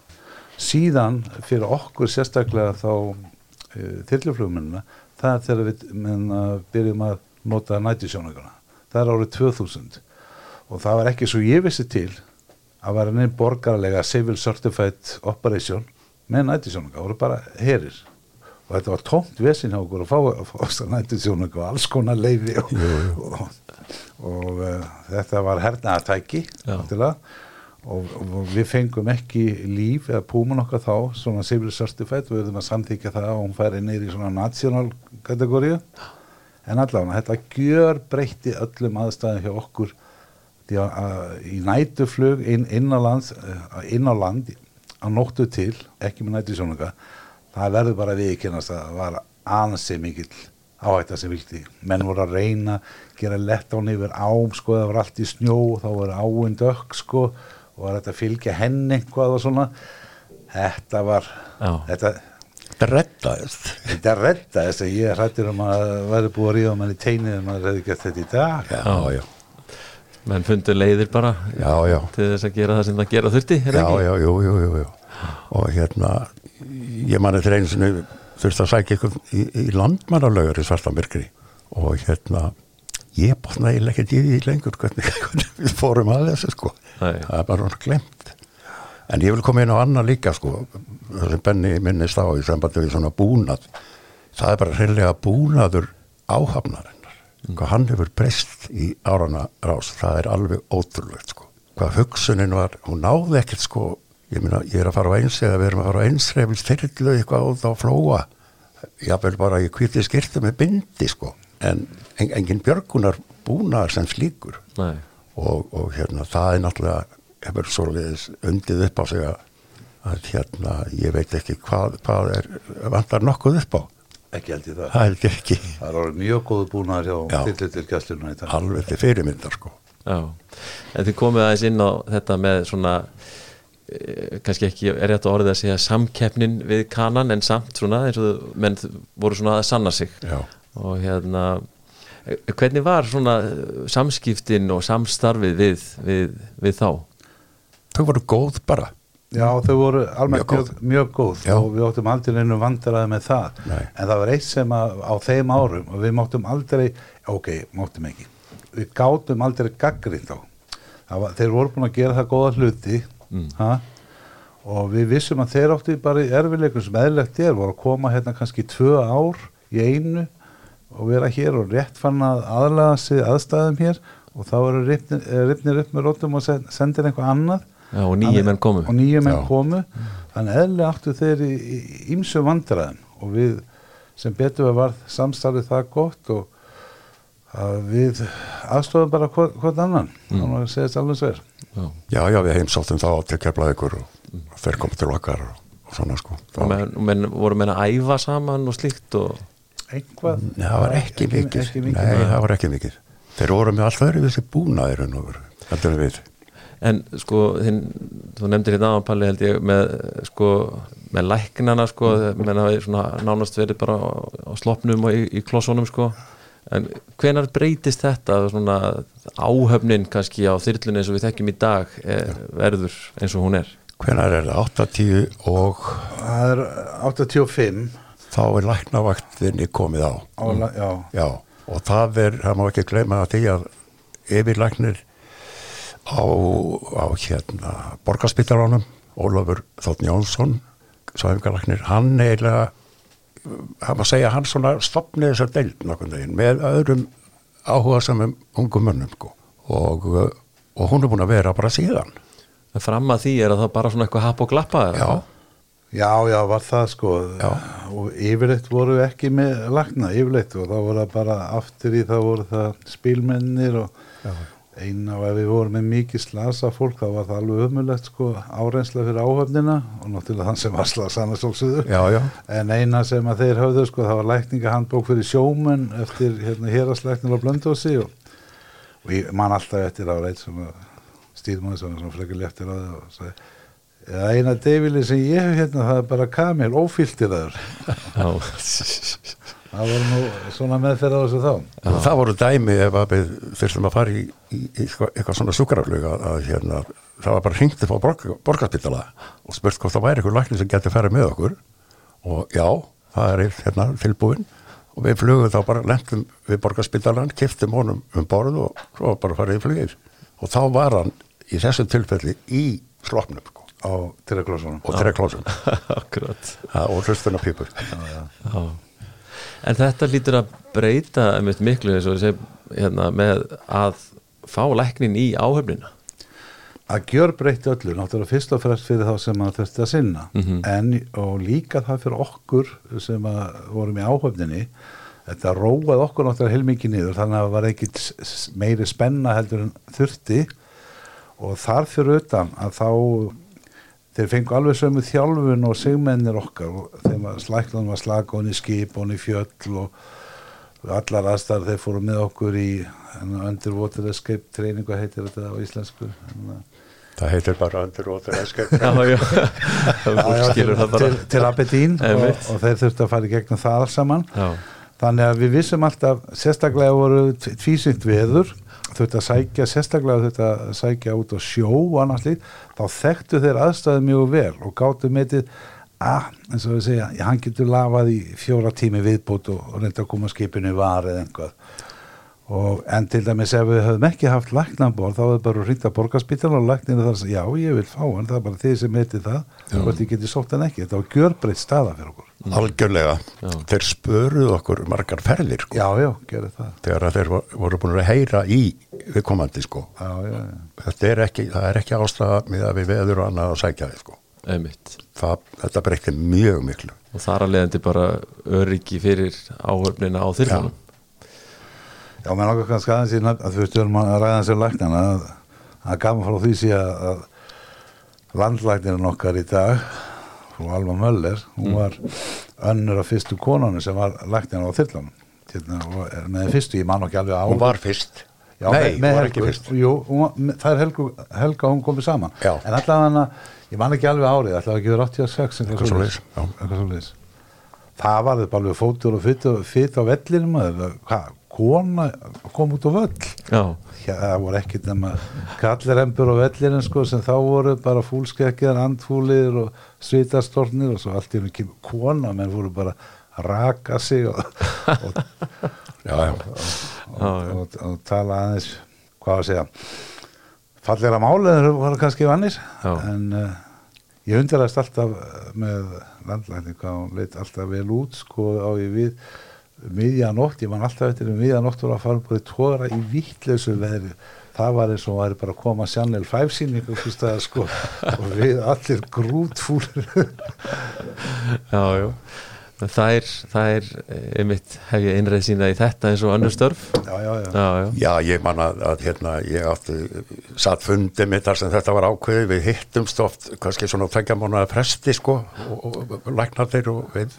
Síðan fyrir okkur sérstaklega þá uh, þyrluflugmennina það er þegar við menna, byrjum að nota nætisjónaguna það er árið 2000 og það var ekki svo ég vissi til að vera neinn borgarlega civil certified operation með nætisjónaga, það voru bara herir. Og þetta var tómt vesinn hjá okkur að fá, að fá þess að nætisjónaga og alls konar leiði og, og, og uh, þetta var hernaðartæki Já. náttúrulega. Og, og við fengum ekki líf eða púmun okkar þá svona civil certified við höfum að samþykja það og hún færi neyri í svona national kategóriu en allavega þetta gjör breytti öllum aðstæðum hjá okkur. Því að, að í nætuflug inn, inn, á lands, eh, inn á land á nóttu til, ekki með nætusjónuga það verður bara viðkennast að það var ansi mikill áhætta sem vildi, menn voru að reyna gera lett án yfir ám sko, það var allt í snjó, þá voru áinn dökk sko, og var þetta að fylgja henni eitthvað og svona? Þetta var Já. þetta, þetta reddaðist. Þetta þess að ég hrættir um að væri búið að ríða mann í teinið um að það hefði gert þetta í dag. Já, já, menn fundur leiðir bara já, já, til þess að gera það sem það gera þurfti er já, já, jú, jú, jú, og hérna ég manni til einu þurfti að sækja ykkur í, í landmannalögur í svarta myrkri og hérna ég botna eiginlega ekkert í því lengur hvernig, hvernig við fórum að þessu sko. Nei. það er bara svona glemt. En ég vil koma inn á annað líka sko það sem Benni minnist á í sambandi við svona búnað. Það er bara hreinlega búnaður áhafnarinnar. Hvað hann hefur breyst í árana rás það er alveg ótrúlegt sko. Hvað hugsunin var, hún náði ekkert sko. Ég meina, ég er að fara á eins eða við erum að fara á eins reyfils þyrlu eitthvað út á flóa. Jáfnvel bara ég hviti skirtu með bindi sko en en, engin björgunar búnaðar sem slíkur. Nei. og, og hérna það er náttúrulega hefur svoleiðis undið upp á sig að, hérna ég veit ekki hvað, hvað er vantar nokkuð upp á? Ekki held ég það. Það held ég ekki. Það er mjög góðu búnaðar hjá gæsluna í dag. Alveg til fyrirmyndar sko. Já, en þið komið aðeins inn á þetta með svona eh, kannski ekki er rétt að orðið að segja samkeppnin við kanan en samt svona eins og menn voru svona að sanna sig. Já, og hérna eh, hvernig var svona eh, samskiptin og samstarfið við, við, við þá? þau voru góð bara Já, þau voru almennt Mjög mjög, mjög góð Já. og við áttum aldrei einu vandræði með það Nei. en það var eitt sem að, á þeim árum og við máttum aldrei, ok, máttum ekki við gátum aldrei gaggrinn þá Það var, þeir voru búin að gera það góða hluti ha? og við vissum að þeir áttu bara erfileikum sem eðlilegt er voru að koma hérna kannski tvö ár í einu og vera hér og rétt fann að aðlaga sig aðstæðum hér og þá eru ripnir, ripnir upp með rótum og sen- sendir einhver annað Já, og nýju menn komu og nýju menn Já. komu þannig eðlilega áttu þeir í ímsu vandræðum og við sem betur við var samstarfið það gott og að við aðstofum bara hvort, hvort annan mm. þannig að segja þetta alveg sver Já. já, já, við heimsáttum þá til keflað ykkur og, og þeir komið til okkar og, og svona sko og það var, menn, menn voru menn að æfa saman og slíkt og einhvað Nei, það var ekki mikið. ekki nei, mikið. það var ekki mikið. Þeir voru með alltaf öðru þessi búnaðir en heldur en við. En sko, þinn, þú nefndir hérna aðanpalli held ég með, sko, með læknana sko, menn hafi svona nánast verið bara á, á slopnum og í, í klossunum sko, en hvenar breytist þetta svona áhöfnin kannski á þyrlunni eins og við þekkjum í dag er, verður eins og hún er? hvenar er það? 80 og það er 85 þá er læknavaktinni komið á ála, já, Já, og það er, það má ekki gleyma að því að yfirlæknir á, á hérna borgarspítalánum, Ólafur Þóttn Jónsson, sæfingarlæknir, hann eiginlega, hann má segja, hann svona stopnið þessar deild nokkurn veginn með öðrum áhuga samum ungum mönnum, sko. Og, og hún er búin að vera bara síðan. En fram að því er að það bara svona eitthvað hap og glappa eða? Já, já, já, var það sko Já. og yfirleitt voru við ekki með lagna, yfirleitt og þá voru það bara aftur í það voru það spílmennir og Já. eina og ef við vorum með mikið slasa fólk þá var það alveg ömulegt sko árensla fyrir áhöfnina og náttúrulega þann sem var slasan að já, en eina sem að þeir höfðu sko það var lækningahandbók fyrir sjómenn eftir hérna héraslæknir á blöndósi og, og ég man alltaf eftir á reynd sem að stýrmaður sem var svona frekar léttir á það og sagði eða eina deyfili sem ég hef hérna það er bara kamil, ófylltir aður Já. það var nú svona meðferð á þessu þá. Og það voru dæmi ef við þurftum að fara í, í, í eitthvað, eitthvað svona sjúkraflug að, að hérna, það var bara hringt upp á borg, borgarspítala og spurt hvort það væri eitthvað lækni sem getur ferið með okkur. Og já, það er hérna, tilbúin og við flugum þá bara lentum við borgarspítalan, kiftum honum um borð og svo bara farið í flugir og þá var hann í þessu tilfelli í slopnum sko, á Tyrraklósunum. Og Akkurat. og hlustuna pípur. En þetta lítur að breyta einmitt miklu eins og þessi hérna, með að fá læknin í áhöfnina. að gjör breytti öllu, náttúrulega fyrst og fremst fyrir þá sem að þurfti að sinna. En og líka það fyrir okkur sem að vorum í áhöfninni þetta róaði okkur náttúrulega heilmikið niður þannig að það var ekki meiri spenna heldur en þurfti. Og þar fyrir utan að þá þeir fengu alveg sömu þjálfun og sigmennir okkar og þeim var slæklan var slaka honni skip honni fjöll og allar aðstæður þeir fóru með okkur í underwater escape training hvað heitir þetta á íslensku? Að- það heitir bara underwater escape til, til Abedín og, og þeir þurftu að fara í gegnum það alls saman. Já. þannig að við vissum alltaf sérstaklega voru tvísynt veður þurft að sækja, sérstaklega þurft að sækja út á sjó og annars lít, þá þekktu þeir aðstæði mjög vel og gáttu metið að, eins og við segja, hann getur lafað í fjóra tími viðbútt og, reynda að koma skipinu var eða einhvað og en til dæmis ef við höfum ekki haft læknanbor þá hefur bara að borgarspítal og lækninu þar að segja, já ég vil fá hann það er bara þið sem heiti það hvort ég geti sótt hann ekki, þetta var gjörbreytt staða fyrir okkur. Algjörlega, þeir spöruð okkur margar ferðir sko, já, já, gerði það. Þegar þeir vo- voru búin að heyra í viðkomandi sko. Já, já, já. þetta er ekki, það er ekki ástæða með að við veður og annað að sækja þið sko. Einmitt. Það, þetta breytti mjög miklu. Og þar að leiðandi bara öryggi fyrir áhöfnina á þyrlunum Já, menn okkur kannski aðeins í nöfn að þú veist, við erum að ræða sem læknan að að gaman frá því sé að, að landlæknirinn okkar í dag frú Alma Möller hún var önnur af fyrstu konanu sem var læknirinn á þyrlanum hérna, með fyrstu, ég man ekki alveg á hún var fyrst Já, nei, með, hún var ekki fyrst jú, hún, það er Helgu, Helga hún komið saman Já. en allavega hana, ég man ekki alveg árið allavega ekki verið 86 Eitthvað svoleiðis. já. Eitthvað svoleiðis. það var þetta alveg fótur og fyrt á vellinum eða hvað, kona kom út á völl. Já, það voru ekkit nema kallirembur á vellinu sko sem þá voru bara fúlskekkiðar, andfúlir og svitastornir og svo allt í kemur kona menn voru bara að raka sig og, og, já, og, og, tala aðeins hvað að segja fallegra máli var kannski vannir. En uh, ég undirast alltaf eh, með landlækning hvað hún leit alltaf vel út sko á ég við miðjanótt, ég man alltaf eftir miðjanótt voru að fara upp og tóra í vittlausu veðri. Það var eins og væri bara að koma Channel 5 síning sko, og við allir grútfúlir. Já, já. Það er, það er einmitt hef ég einræð sína í þetta eins og önnur störf. Já, já, já, já, já, Já, ég man að, að hérna, ég átti satt fundi mitt þar sem þetta var ákveðið, við hittumst oft, kannski svona tvekja mánuða presti, sko, og, og, og læknarnir og við,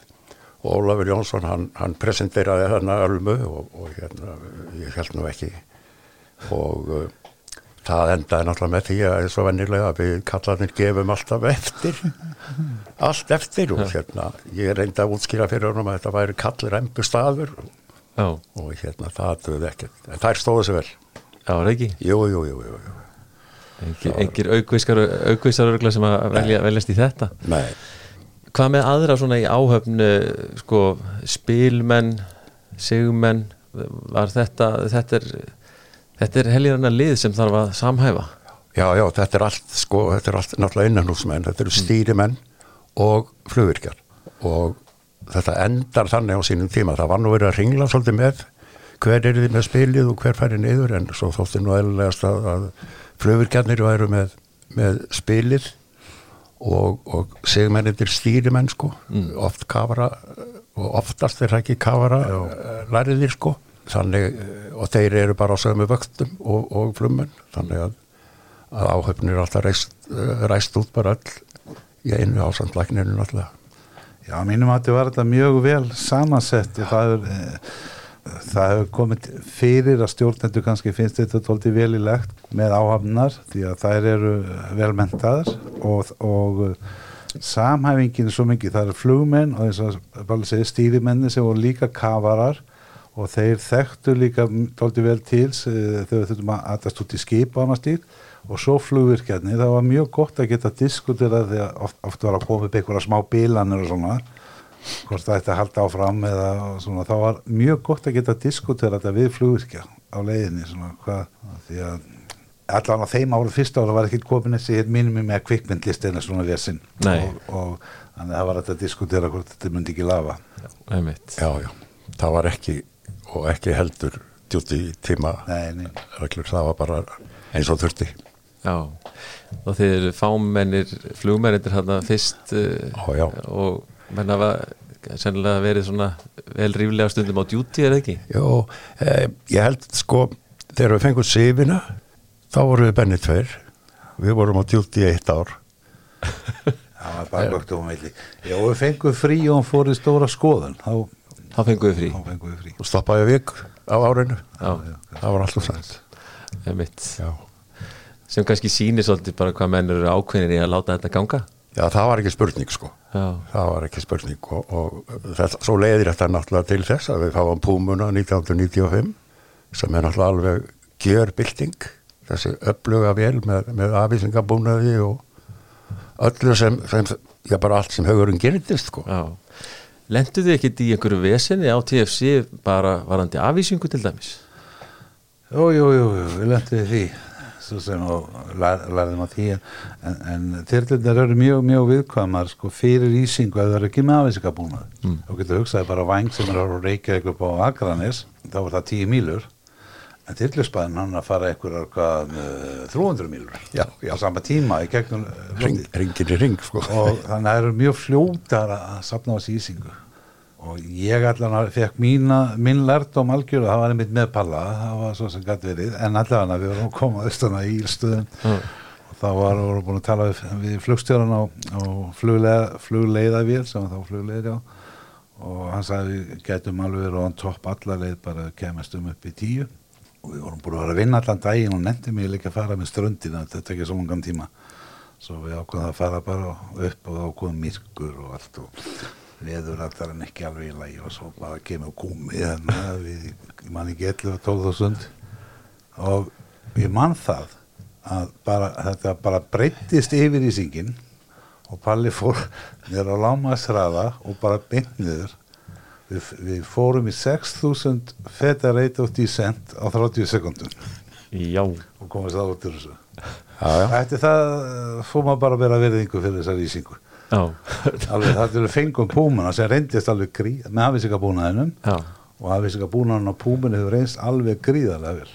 og Ólafur Jónsson, hann, hann presenteraði þarna ölmu og, og hérna, ég held nú ekki, og uh, það endaði náttúrulega með því að eins og vennilega að við kallarnir gefum alltaf eftir, allt eftir og hérna, ég reyndi að útskýra fyrir honum að þetta væri kallir embu staður. Já, og hérna, það duði ekkert, en þær stóðu sér vel. já, er ekki? Jú, jú, jú, jú, jú. engir, aukvísar örgla sem að velja, veljast í þetta? Nei, hvað með aðra svona í áhöfn eh, sko, spilmenn sigmenn var þetta þetta er, er helgirna lið sem þarf að samhæfa? Já, já, þetta er allt, sko, þetta er allt náttúrulega innanhúsmenn, þetta eru stýrimenn og flugvirkjar. Og þetta endar þannig á sínum tíma, það var nú verið að ringla svolítið með hver er þið með spilið og hver færi niður en svo þótti nú eðlilegast að, flugvirkjarnir væru með, með spilið og, og sigmennindir stýrimenn sko, oft kafara og oftast er það ekki kafara læriðir sko. Þannig, eh, og þeir eru bara á sömu vöktum og, og flummenn þannig að, að áhöfnir alltaf reist, eh, reist út bara öll í einu ásandlækninu náttúrulega. Já, mínum að þetta var þetta mjög vel samansett. Það er eh, það hefur komið fyrir að stjórnendur kannski finnst þetta tólti vel í legt með áhafnar því að þær eru velmentaðar og, og eh, samhæfingin er svo mikið, það eru flugmenn og þess að segja stýrimenni sem voru líka kafarar og þeir þekktu líka tólti vel til eh, þegar þurftum að aðast út í skip og annars dýr og svo flugvirkjarnir, það var mjög gott að geta diskutera að oft, oft var að koma upp einhverja smá bílanir og svona hvort það ætti að halda áfram eða svona, þá var mjög gott að geta diskutera þetta við flugvirkja á leiðinni svona hvað, því að allan á þeim ára fyrsta ára var ekki komin þessi hér mínum með kvikmyndlistina svona vesinn Nei. og, og þannig að það var að diskutera hvort þetta myndi ekki lafa. Einmitt. Já, já, það var ekki og ekki heldur djúti tíma. Nei, nei, reglur, það var bara eins og þurfti. Já, og þeir eru fámennir flugmennir hérna fyrst uh, Já, já. og menn hafa sennilega verið svona vel ríflega stundum á djúti er það ekki? Jó, eh, ég held sko þegar við fengum sifina þá vorum við benni tveir. Við vorum á djúti í eitt ár. Það var bara gögt og meili já, við fengum frí og hann fór í stóra skoðun. Þá, þá fengum við frí. Þá fengum við frí. Og stoppaði vik á árinu. Já, það var alltaf sætt sem kannski sýnir svolítið bara hvað menn eru ákveðinir í að láta þetta ganga já, það var ekki spurning sko já, það var ekki spurning og, og þetta, svo leiðir þetta náttúrulega til þess að við fáum púmuna 1995 sem er náttúrulega alveg gjörbylting þessi öfluga vel með, með afvísingabúnaði og öllu sem, sem já bara allt sem hugurinn gerðist sko. Já. Lendu þið ekkit í einhverju vesenni á TFC bara varandi afvísingu til dæmis? Jú, jú, jú, jú, við lendum við því svo sem og lær, lærðum á því en, en þyrlundar eru mjög, mjög viðkvæmar sko fyrir ísingu að það eru ekki með afvísingabúnað mm. og getur hugsaði bara væng sem er að reykja eitthvað á Akranis þá er það 10 mílur en þyrluspaðin hann að fara eitthvað hvað, uh, 300 mílur Já, já. á sama tíma í gegnum uh, Ring, lofið. ringin í ring sko. og þannig að það eru mjög fljótar að sapna á þessi ísingu og ég allan fekk mína, minn lærdóm algjörðu, það var einmitt með palla það var svo sem gæti verið, en allan við vorum að koma austana í ílstöðum Mm. og þá var, vorum búin að tala við, við flugstjóran á, á flugleiða, flugleiðavél sem þá flugleiðir já. Og hann sagði við getum alveg verið on topp alla leið bara kemast um upp í tíu. Og við vorum búin að vera að vinna allan daginn og nefndi mig líka að fara með ströndina þetta ekki svo mangan tíma. Svo við ákveðum að fara bara upp og komum myrkur og allt og leður allar en ekki alveg í lagi og svo bara kemur þannig að við, ég man ekki 11 og 12.000 og ég man það að bara, þetta bara breyttist yfir í syngin og Palli fór niður á lámasraða og bara niður við, við fórum í 6.000 feta rate of descent á 30 sekundum Já. og komast það út úr þessu já. Ætti það uh, fór maður bara að vera verðingu fyrir þessar ísingu Já. Alveg það að fengum púmuna sem reyndist alveg gríð með afvísingabúnaðinum. Og afvísingabúnaðin á púmunu hefur reynst alveg gríðarlega vel.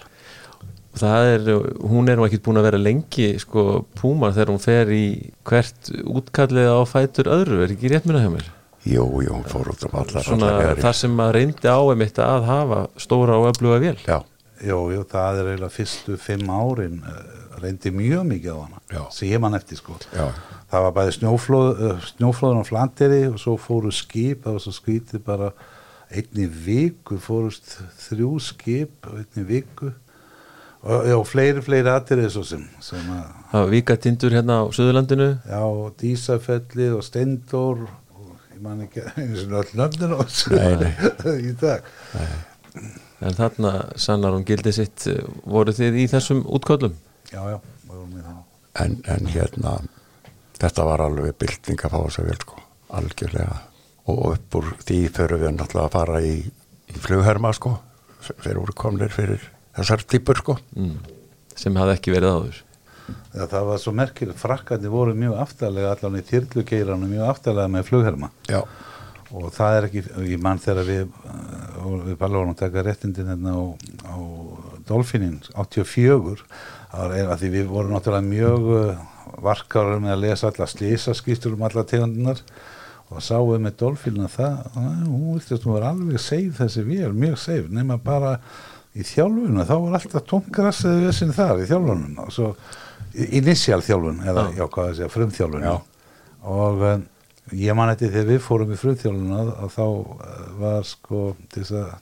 Það er, hún er nú ekkit búin að vera lengi sko púmar þegar hún fer í hvert útkallið á fætur öðru, er ekki rétt minna hjá mér? Jú, jú, hún fór út um allar Svona allar þar sem maður reyndi á einmitt að hafa stóra og öfluga vél. Já, Jú, jú, það er eiginlega fyrstu fimm árin uh, reyndi mjög mikið á hana Já. sem ég man eftir sko. Já, það var bæði snjóflóð, uh, snjóflóðun á Flanderi og svo fóru skip það var svo skrítið bara einni viku fórust þrjú skip á einni viku og, og fleiri, fleiri aðrið svo sem, sem að Það var vikatindur hérna á Suðurlandinu. Já, og Dísafellið og Steindór og ég man ekki eins og öll nöfnir á nei. í dag. En þarna sannar hún gildi sitt, voru þið í þessum útköllum? Já, já, við vorum í það. en, en hérna þetta var alveg bylting að fá þess að vel sko, algjörlega. Og upp úr því fyrir við náttúrulega að fara í, í flugherma sko þeir voru komnir fyrir þessar típur sko. Mm. Sem hafði ekki verið áður. Já, það var svo merkilegt, frakkandi voru mjög aftalega allan í þyrlugeiranum mjög aftalega með flugherma. Já, og það er ekki, ég mann þegar við uh, við bara vorum að taka réttindin hérna á, á Dolfinin 84 það var eina því við vorum náttúrulega mjög varkárar með að lesa alla slísaskýstur um alla tegundinar og sáum með Dolfinin að það, að, hún viltist hún var alveg seif þessi vél, mjög seif nema bara í þjálfunum, þá var alltaf tómgrassið við sinni þar í þjálfunum. Og svo initial þjálfun eða já, hvað það segja, frumþjálfun. Já. og um, ég man eftir þegar við fórum í frumþjálfun að, að þá uh, var sko þess að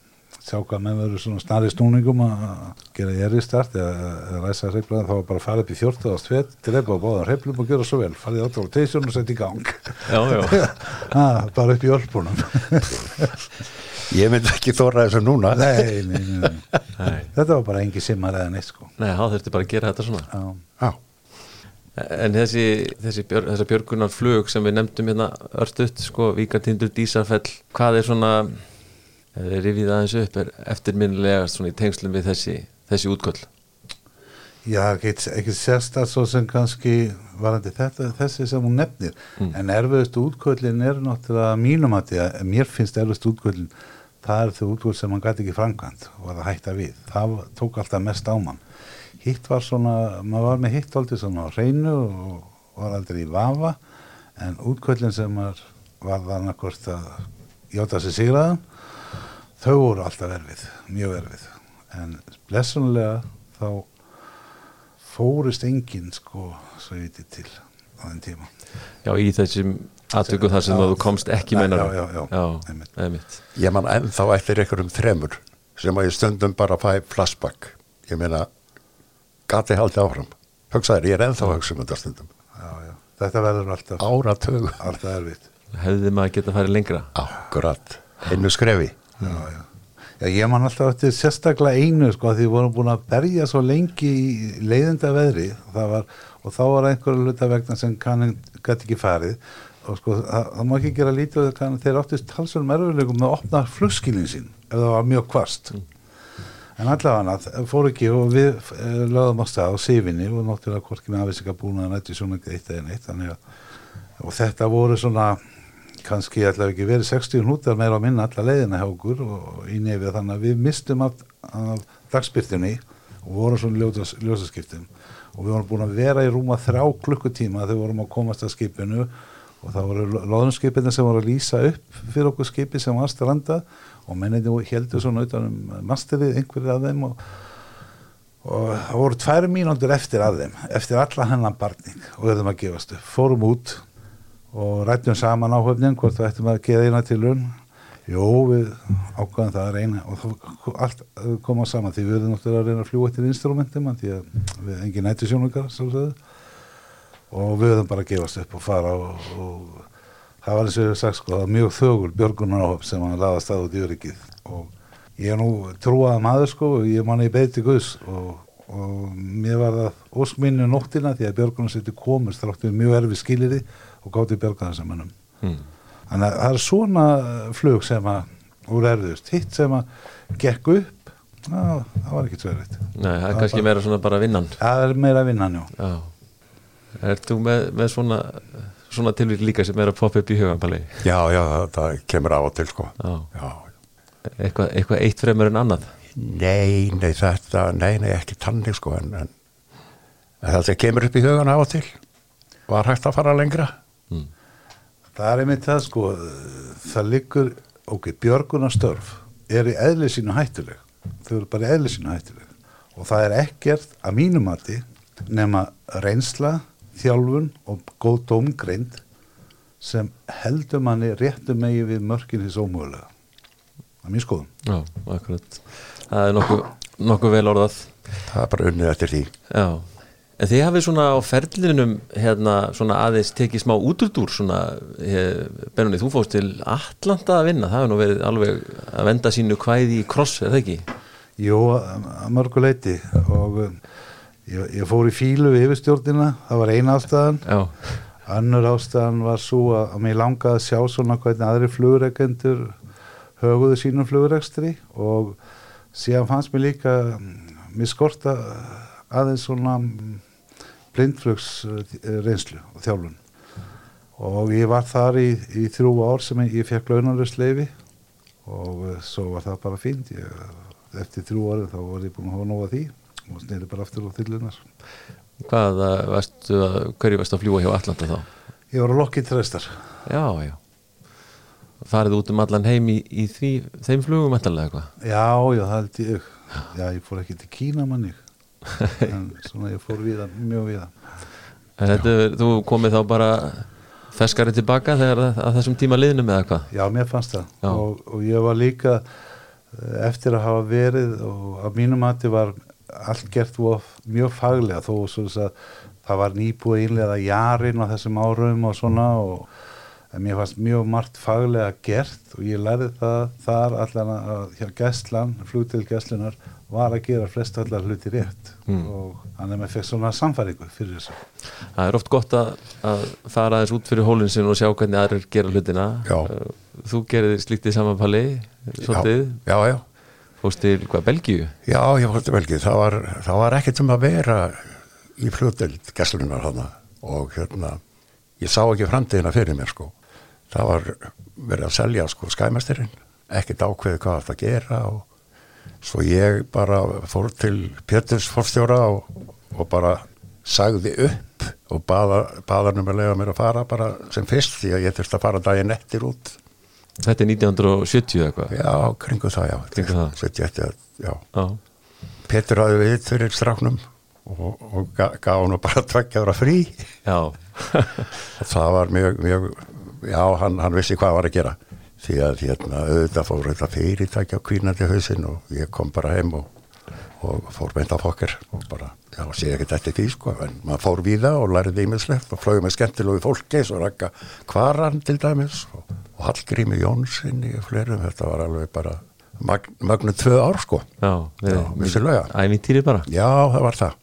sjá hvað með verður svona snari snúningum að að gera ég start eða, ræsa hreiflega þá var bara að fara upp í 14. sveit drepa á báðan hreiflum og gera svo vel farið á rotation og setja í gang Já, já. ha, bara upp í örpunum ég myndi ekki þóra þessu núna nei, nei, nei, nei. Nei, þetta var bara engi simmar eða neitt sko Nei þá þurfti bara að gera þetta svona. já, já, En þessi, þessi björ, þessa björgunar flug sem við nefndum hérna örstuðt, sko, Víkatindur, Dísarfell, hvað er svona, rifið aðeins upp, er eftirminnilegast svona í tengslum við þessi, þessi útköll? Já, ekki, sérstætt svo sem kannski varandi þetta, þessi sem hún nefnir. En erfiðust útköllin er náttúrulega mínum að því að mér finnst erfiðust útköllin það er þau útköll sem hann gæti ekki framkvæmt og var að hætta við, það tók alltaf mest á mann. Hitt var svona, maður var með hitt aldrei svona á hreinu og var aldrei í vafa. En útköllin sem maður var þannig hvort að játa sér sigraðan þau voru alltaf erfið, mjög erfið en blessunlega þá fórist enginn sko svo ég viti til á þenn tíma Já, í þessum aðtöku þar sem Já. að þú komst ekki Já, mennar. já, já, já, einmitt. einmitt. ég man ennþá eftir einhverjum þremur sem að ég stundum bara fæ flashback ég meina gati haldið áfram hugsaður, ég er ennþá að hugsa um þetta stundum já, já. þetta verður alltaf, áratögu alltaf erfitt Hefði maður geta farið lengra? akkurat, einu skrefi já, já. Já, ég man alltaf eftir sérstaklega einu sko því við vorum búin að berja svo lengi í leiðinda veðri var, og þá var einhverju hluta vegna sem kannin gæti ekki farið. Og sko það, það má ekki gera lítið þeir áttist talsverðum erfiðlegum með að opna flugskilin sín ef það var mjög kvast en allavega það fór ekki og við eh, lögðum á stað á sífinni og náttúrulega hvorki með afvísika búin að nætti svona eitt eða neitt og þetta voru svona kannski ætlaði ekki verið 60 hnútar meira á minna alla leiðina hjá okkur og í nefið þannig að við mistum af, af dagspyrtunni og vorum svona ljósas, ljósaskiptum. Og við vorum búin að vera í rúma þrjá klukkutíma þegar við vorum að komast að skipinu og það voru loðnskipinu sem voru að lýsa upp fyrir okkur skipi sem var stranda og menninni heldur svona utanum masterið einhverju af þeim og, og það voru tvær mínúndur eftir af þeim eftir alla hennan barning og við höfum að gefast upp, fórum út og rættum saman áhöfnin hvort það ættum að geða eina til raun Jó, við ákvæðum það að reyna og það allt koma saman því við erum náttúrulega að reyna að fljúa til instrumentum því að við engin nættu sjónungar og við höfum bara að gefast upp og fara og, og það var eins og ég hef sagt sko, það var mjög þögul björgunar áhöfn sem hann laðast að út í öryggið. Og ég er nú trúaða maður sko og ég manni í beiti guðs og, og mér var það óskminni nóttina því að björgunar seti komist þráttu mjög erfi skiliri og gátti björgaðar sem hennum hmm. þannig að það er svona flug sem að úr erðust, hitt sem að gekk upp, á, það var ekki tverrið Nei, það er kannski meira svona bara vinnan. Það er meira vinnan, já, já. Er þú með, með svona svona tilvík líka sem er að poppa upp í hugan Já, já, það kemur á og til sko. Já. Já. Eitthvað, eitthvað eitt fremur en annað? Nei, nei, þetta, nei, nei, ekki tannig sko en, en, en þetta kemur upp í hugan á og til Var hægt að fara lengra mm. það er einmitt það sko það liggur, ok, björgunarstörf er í eðli sínu hættuleg. Þau eru bara í eðli sínu hættuleg. Og það er ekkert að mínumati nema reynsla þjálfun og góð domgreind sem heldur manni réttum megi við mörkin hins ómögulega. Er mín skoðum Já, akkurat, það er nokkuð nokkuð vel orðað. Það er bara unnið eftir því. Já En þið hafið svona á ferlinum hérna svona aðeins tekið smá útrúdur svona, Benunni, þú fóst til Atlanta að vinna, það hefur nú verið alveg að venda sínu kvæði í kross, er það ekki? Jú, að mörgu leiti og um, ég, ég fór í fílu við yfirstjórnina, það var eina ástæðan. Já. Annur ástæðan var svo að, að mér langaði að sjá svona hvernig aðri flugreikendur höguðu sínum flugreikstri og síðan fannst mér líka mér skorta aðeins svona blindflugs reynslu og þjálfun. Og ég var þar í, í þrjú ár sem ég, ég fekk launalust leifi og uh, svo var það bara fínt. Ég, eftir þrjú ári þá var ég búin að hafa nóga því og snýri bara aftur á þillunar Hvað varstu að hverju varstu að fljúa hjá Allanda þá? Ég var að lokka í trestar Já, já. Farið út um allan heim í, í því, þeim flugum eftirlega eitthvað? Já, já, það held ég. Já, ég fór ekki til Kína manni en svona ég fór við það mjög við það Þetta, Þú komið þá bara feskari tilbaka þegar að þessum tíma liðnum eða hvað? Já, mér fannst það. Og, og ég var líka eh, eftir að hafa verið og að mínum að þetta var allt gert mjög faglega þó að það var nýbúið einlega jarinn á þessum árum og svona og en mér fannst mjög margt faglega gert og ég lærði það þar allan að hjá gæslan, flugtil gæslunar var að gera flest allar hluti rétt mm. og þannig að maður fekk svona samfæringu fyrir þessu. Það er oft gott að, að fara aðeins út fyrir hólinsin og sjá hvernig aðrir gera hlutina. Já. Þú gerir slíkt í samanpalli, svolítið. Já, já, já. Fórst til hvað, Belgíu? Já, ég fórst til Belgíu. Það var, það var ekkert um að vera í flugtild gæslunar hana og hérna, ég sá ekki framtíðina fyrir mér sko. Það var verið að selja sko skæmastirinn, ekkert ákveði hvað það gera og svo ég bara fór til Péturs fórstjóra og, og bara sagði upp og baða, baðanum að lega mér að fara bara sem fyrst því að ég þurfti að fara daginn eftir út Þetta er 1970 eitthvað? Já, kringu það, já, kringu það. 71, já. já Pétur hafði við fyrir stráknum og, og gaf hann bara tveggjára frí Já það var mjög, mjög já, hann, hann vissi hvað var að gera. Því að hérna auðvitað fór þetta fyrirtækja á kvínandi hausin og ég kom bara heim og, og fór meint af okkar og bara, já, sé ekki þetta því sko, en maður fór við það og lærið ímiðslegt og flögum með skemmtilegu fólki og rakka kvaran til dæmis og, og Hallgrími Jónsson í flerum, þetta var alveg bara Mag, Magnu tvö ár sko. Já, Já, vissulega. Ævintýri bara. Já, það var það.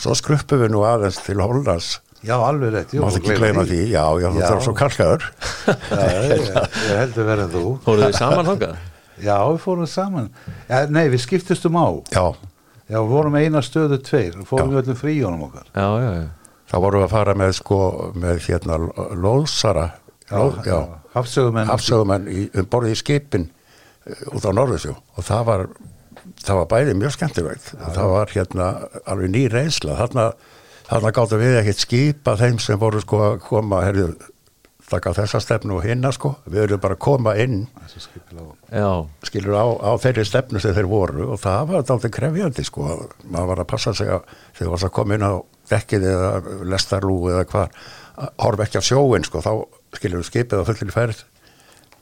Svo skruppum við nú aðeins til Hollands Já, alveg rétt jú, Mátt ekki gleyma því, já, já, Já. þarf svo kalkaður. Já, ég, ég heldur verið en þú. Fóruð þið saman þangað? Já, við fórum saman. Ja, Nei, við skiptustum á. Já, Já, við vorum eina stöðu tveir Við fórum Já. við öllum fríjónum okkar. Já, já, já. Þá vorum við að fara með sko, með hérna lóðsara. Lóð, já, Hafsögumenn. Hafsögumenn í, um borðið í skipin uh, út á Norðursjó. Og það var það var bæði mjög skemmtilegt. Það var hérna alveg ný reynsla. Þarna, þarna gáttum við ekkert skipa þeim sem voru sko að koma herrðu, taka þessa stefnu og hinna sko. Við erum bara að koma inn. Já, skilur á, á þeirri stefnu sem þeir voru og það var dálítið krefjandi sko. Maður var að passa sig að þegar varst að koma inn á dekkið eða lestarlú eða hvað, að horfa ekki á sjóin sko, þá skilur við skipið á fullir ferð.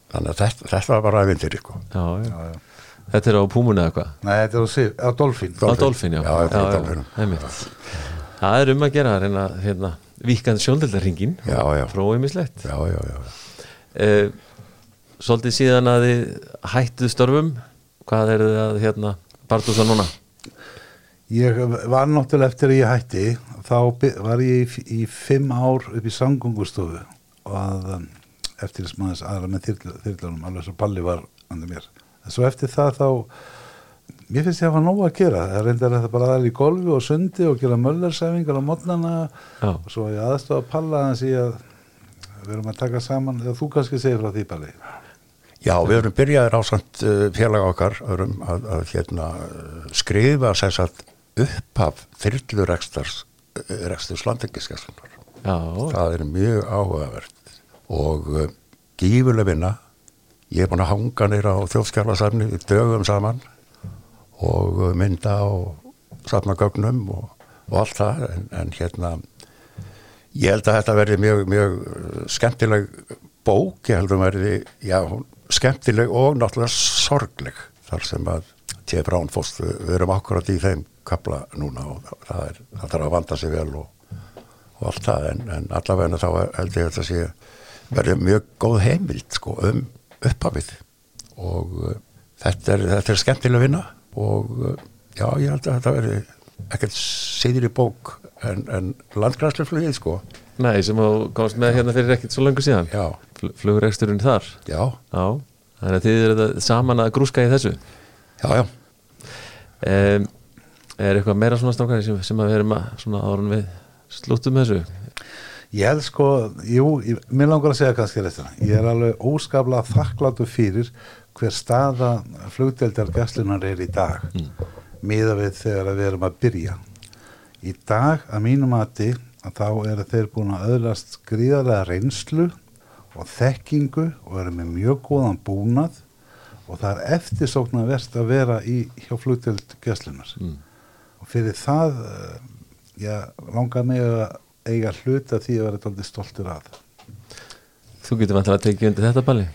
Þannig að þetta, þetta var bara aðvindir sko. já, já. Þetta er á Púmunu eða hvað? Nei, þetta er á, Sif, á Dolphin, já. Já, þetta er á Dolphin. Það er um að gera reyna hérna, víkandi sjóndeldarringin. Prófið mislegt já, já, já, uh, Svolítið síðan að þið hættuð störfum Hvað er þið að hérna Bartúsa núna? Ég var náttúrulega eftir að ég hætti þá var ég í, í fimm ár upp í samgöngustofu og að um, eftir þess maður aðra með þyrlu, þyrlunum alveg svo Palli var andur mér en svo eftir það þá mér finnst ég að hafa nóg að gera. Það reyndar þetta bara aðal í golfi og sundi og gera möllersæfingar á mótnana Já. og svo ég aðstofa Palla hans í að við erum að taka saman. Eða þú kannski segir frá því Palli. Já, við erum byrjaðir á samt uh, félag okkar erum að, að hérna, uh, skrifa sem sagt upphaf þyrlurekstars reksturs landingiskeslunar Já, það er mjög áhugavert. Og uh, gífurleg vinna. Ég er búin að hanga nýra á þjóðskjarlasafni í dögum saman og uh, mynda og safna gögnum og, og allt það en, en hérna ég held að þetta verði mjög, mjög skemmtileg bók. Ég held að verði, já, skemmtileg og náttúrulega sorgleg þar sem að T. Brown fórst við, erum akkurat í þeim kapla núna og það, er, það þarf að vanda sig vel og og allt það en, en allavega þá held ég að þetta sé verið mjög góð heimild sko, um upphafið. Og uh, þetta, er, þetta er skemmtileg vinna og uh, já ég held að þetta verið ekkert síður í bók en, en landgræsleflugið sko. Nei, sem þú komst með hérna fyrir ekkert svo löngu síðan. Já, Fl- Flugreksturinn þar. Já, Já, þannig að þið eru þetta saman að grúska í þessu. Já, já. Um, Er eitthvað meira svona strákari sem, sem að við erum að svona árun við slúttum þessu? Ég held sko, jú, ég, mér langar að segja kannski restina. Ég er alveg óskaplega þakkláttu fyrir hver staða flugdeldar gæslunar er í dag miða við þegar við erum að byrja. Í dag, að mínu mati, að þá eru þeir búin að öðlast gríðarlega reynslu og þekkingu og eru með mjög góðan búnað og það er eftirsóknar verst að vera í hjá flugdeld gæslunar mm. og fyrir það eh, já, langar mig að eiga hluta því að vera tóldi stoltur að Þú getur vantilega að tekið undir þetta balli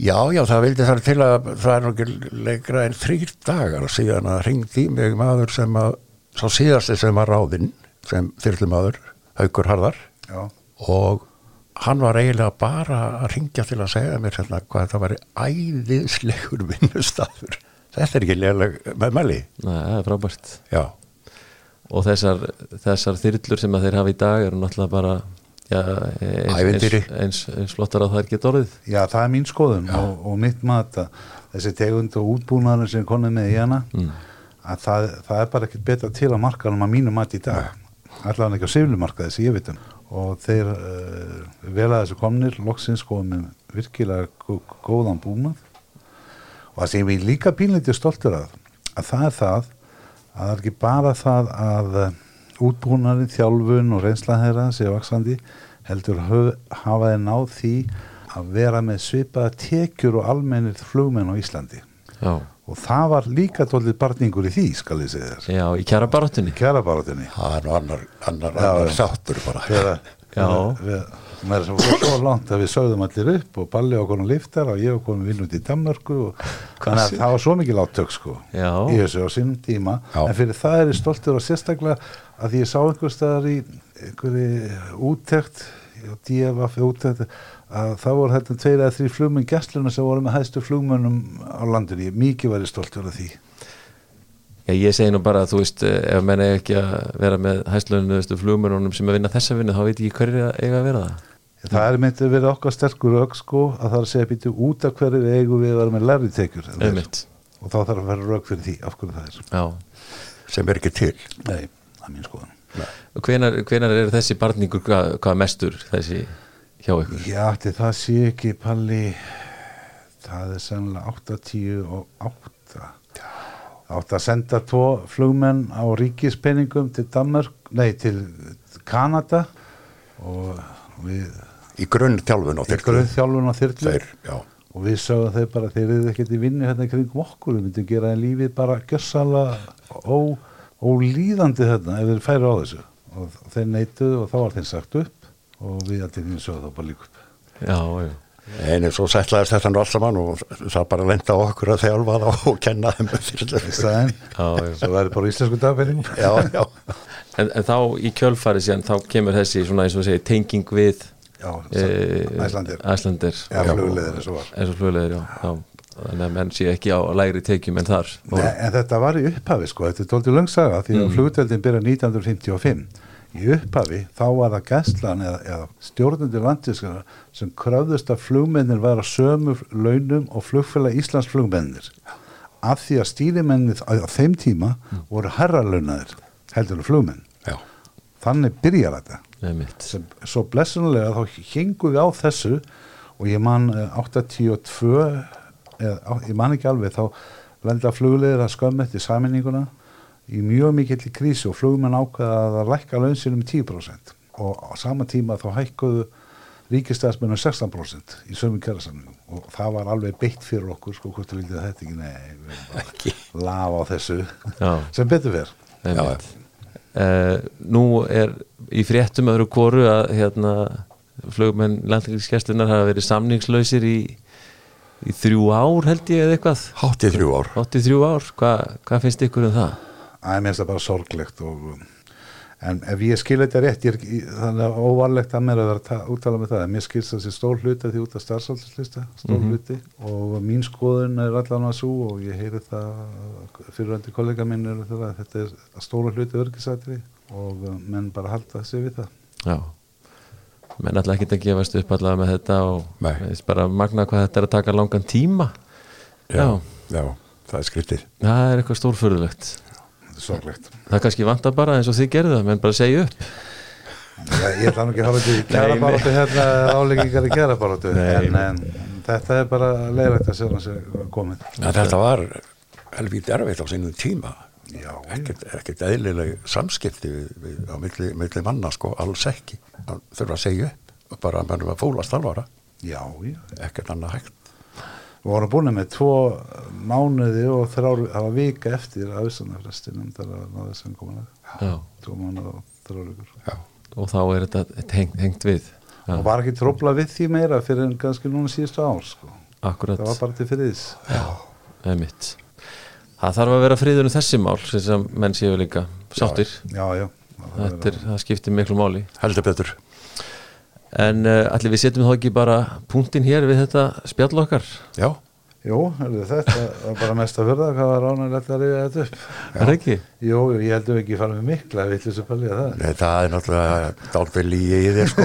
Já, já, það vildi þar til að það er nokkuð leikra en þrýr dagar síðan að ringdi mig maður sem að, sá síðasti sem var ráðinn sem þyrlumadur, Haukur Harðar. Já, og hann var eiginlega bara að ringja til að segja mér hérna hvað þetta var æðislegur vinnustafur þetta er ekki leiðileg með mæli Nei, það er frábært. Já, og þessar, þessar þyrlur sem að þeir hafa í dag eru náttúrulega bara eins, eins, eins, flottar að það er geta orðið. Já, það er mín skoðun og, og mitt að þessi tegund og útbúnaður sem konið með í hana mm. að það, það er bara ekkert betra til að markaðum að mínu mat í dag. Allavega ekki á siflumarkaði þessi ég veit um. Og þeir uh, vel að þessu komnir loksins sko með virkilega gó- góðan búnað. Og það sem ég líka pínleiti stoltur að að það er það að það er ekki bara það að útbúnaðin, þjálfun og reynslan þeirra séu vaksandi heldur höf, hafa þeir náð því að vera með svipaða tekjur og almennir flugmenn á Íslandi. Já, og það var líka tólið barningur í því skal ég segja þér. Já í kjæra barátunni það er nú annar, annar, annar já. sáttur bara. Já. við, við, svo, svo langt að við sögðum allir upp og Balli og konum liftar og ég og konum vinn út í Danmörku og þannig að það var svo mikið láttök sko Já. í þessu á sínum tíma Já. en fyrir það er ég stoltur og sérstaklega að ég sá einhver staðar í einhverju úttekt DFF út þetta að það voru þetta tveir eða þrý flugmenn gæsluna sem voru með hæstu flugmennum á landinu, ég er mikið verið stoltur af því Já, ég segi nú bara að þú veist eh, ef menn eiga ekki að vera með hæslunum flugmennunum sem að vinna þessa vinnu þá veit ég hverju eiga að vera það Það er myndið að vera okkar sterkur rauk sko að það er að segja býtu út af hverju við eigum við að vera með lærri tekjur og þá þarf að vera rauk fyrir því af hverju það er. Já, sem er ekki til. Nei, það er mín skoðan og hvenar, hvenar er þessi barningur hvað, hvað mestur þessi hjá ykkur? Já, það sé ekki Palli það er sennilega 80 og 8 átt að senda tvo flugmenn á ríkispenningum til Danmark, nei til Kanada. Og við í grunn þjálfun og í grunnþjálfun á þyrlu. Þeir, já, og við sögum þeir bara þeir eru ekkert í vinnu hérna kringum okkur. Við myndum gera þeim lífið bara gjössala ó, ólíðandi hérna ef þeir færi á þessu. Og þeir neituðu og þá var þeim sagt upp. Og við allir því sögum þá bara líka upp. Já, já. En svo settlaðist þetta nú allt saman og það bara lenda á okkur að þjálfa það og kenna þeim já. svo væri bara íslensku já, En, en þá í kjölfari síðan þá kemur þessi svona eins og segir tenging við Æslandir flugleiðir eins og var. Og flugleðir, að menn sé ekki á lægri tekjum en þar Nei, en þetta var í upphafi sko, þetta er tóltið löngsaga því að mm. flugtöldin byrja 1955 í upphafi þá var það gæslan eða, eða stjórnundir landinskara sem kröfðust að flugmennir væri að sömu launum og flugfélag Íslands flugmennir af því að stýrimennir á þeim tíma voru herralaunaðir heldur en flugmenn. Já, þannig byrjar þetta. Sem, svo blessunulega þá hengum við á þessu og ég man eh, 82 eða, á- ég man ekki alveg þá lenda flugleðir að skömmu eftir saminninguna í mjög mikill krísu og flugmenn ákveða að lækka laun sinum 10% og á sama tíma þá hækkuðu ríkistæðsmennum 16% í sömu kjærasamningum og það var alveg beitt fyrir okkur sko hvort þú vildið þetta ekki, nei, við erum bara lafa á þessu Já, sem betur fyrr uh, Nú er í fréttum öðru kóru að hérna flugmenn landlækningskjæslunar hafa verið samningslausir í, í þrjú ár held ég eða eitthvað. Háttið þrjú ár. 83 ár, Hva, hvað finnst ykkur um það? Það er minnst það bara sorglegt og en ef ég skil þetta rétt er, þannig að óvarlegt að mér að vera að ta- úttala með það, en mér skilst þessi stór hluti af því út af starfsaldurslista, stór hluti. Og mín skoðun er allan að svo og ég heyri það fyriröndi kollega minn er það að þetta er að stóra hluti örgisatri og um, menn bara halda sig við það. Já. Menn ætla ekki að gefast upp allavega með þetta og veist bara magna hvað þetta er að taka langan tíma. Já, já, það er skriftið það er eitthvað stórfurðulegt sorglegt. Það kannski vantar bara eins og þið gerðu það menn bara segja upp. Ég, ég ætla nú ekki að hafa þetta í kærabaróttu hérna áleggingar í kærabaróttu Nei, en, en þetta er bara leiðrægt að sjá hans er komið. En þetta var helvít erfitt á sínum tíma. Já, ekkert, ekkert eðlileg samskipti við, við, á milli, milli manna sko, alls ekki. Að þurfa að segja upp bara að mannum að fólast alvara. Já, já. Ekkert annað hægt Við vorum búin með tvo mánuði og þrjár, það var vika eftir afsannafrestinum þar að náðu sem komin að. Já. tvo mánuði og þrjár vikur. Og þá er þetta hengt, hengt við. Já, og var ekki trófla við því meira fyrir en kannski núna síðustu ár sko. akkurat það var bara til fyrir þess Það er mitt Það þarf að vera friður um þessi mál sem sem menn séu líka sáttir. Já, já. Það er, það skiptir miklu máli. Heldur betur En uh, allir við setjum þá ekki bara punktinn hér við þetta spjall okkar? Já, Jú, heyrðu, þetta var bara mest að fyrða hvað var ánægilegt að reyða þetta upp. Er það ekki? Jú, jú, ég heldum ekki að fara með mikla við ætlum svo palli að það. Nei, það er náttúrulega dálfið líi í þér sko.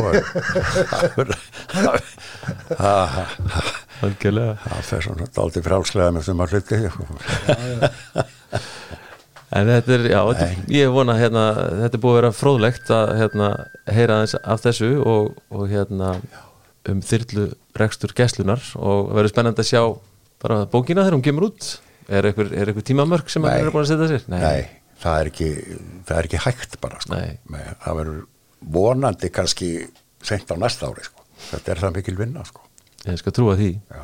Það svona dálfið frálslega með sem að hluti En þetta er, já, þetta, ég vona hérna, þetta er búið að vera fróðlegt að hérna, heyra aðeins af þessu og, og hérna um þyrlu rekstur gæslunar og verður spennandi að sjá bara bókina þegar hún kemur út er eitthvað, er eitthvað tímamörk sem Nei. hann er búin að setja sér? Nei, það er ekki það er ekki hægt bara sko. Nei. það verður vonandi kannski seint á næsta ári sko. þetta er það mikil vinna sko. Ég skal trúa því já,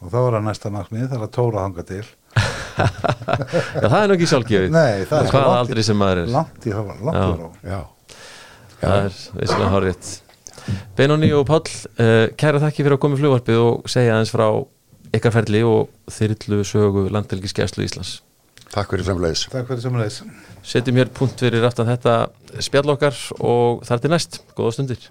og þá var það næsta markmið, það er að tóra hanga til Já, það er nú ekki sjálfgefið. Nei, það er sko langt í- aldrei sem maður er. langt í var, langt í já, Það er vissulega hárið Benóni og Páll, uh, kæra þakki fyrir að koma í flugvarpið og segja aðeins frá ykkar ferli og þyrlu sögu landhelgiskeslu Íslands. Takk fyrir semleis Takk fyrir samleis Setjum hér punkt fyrir aftan þetta spjall okkar og þar til næst, góða stundir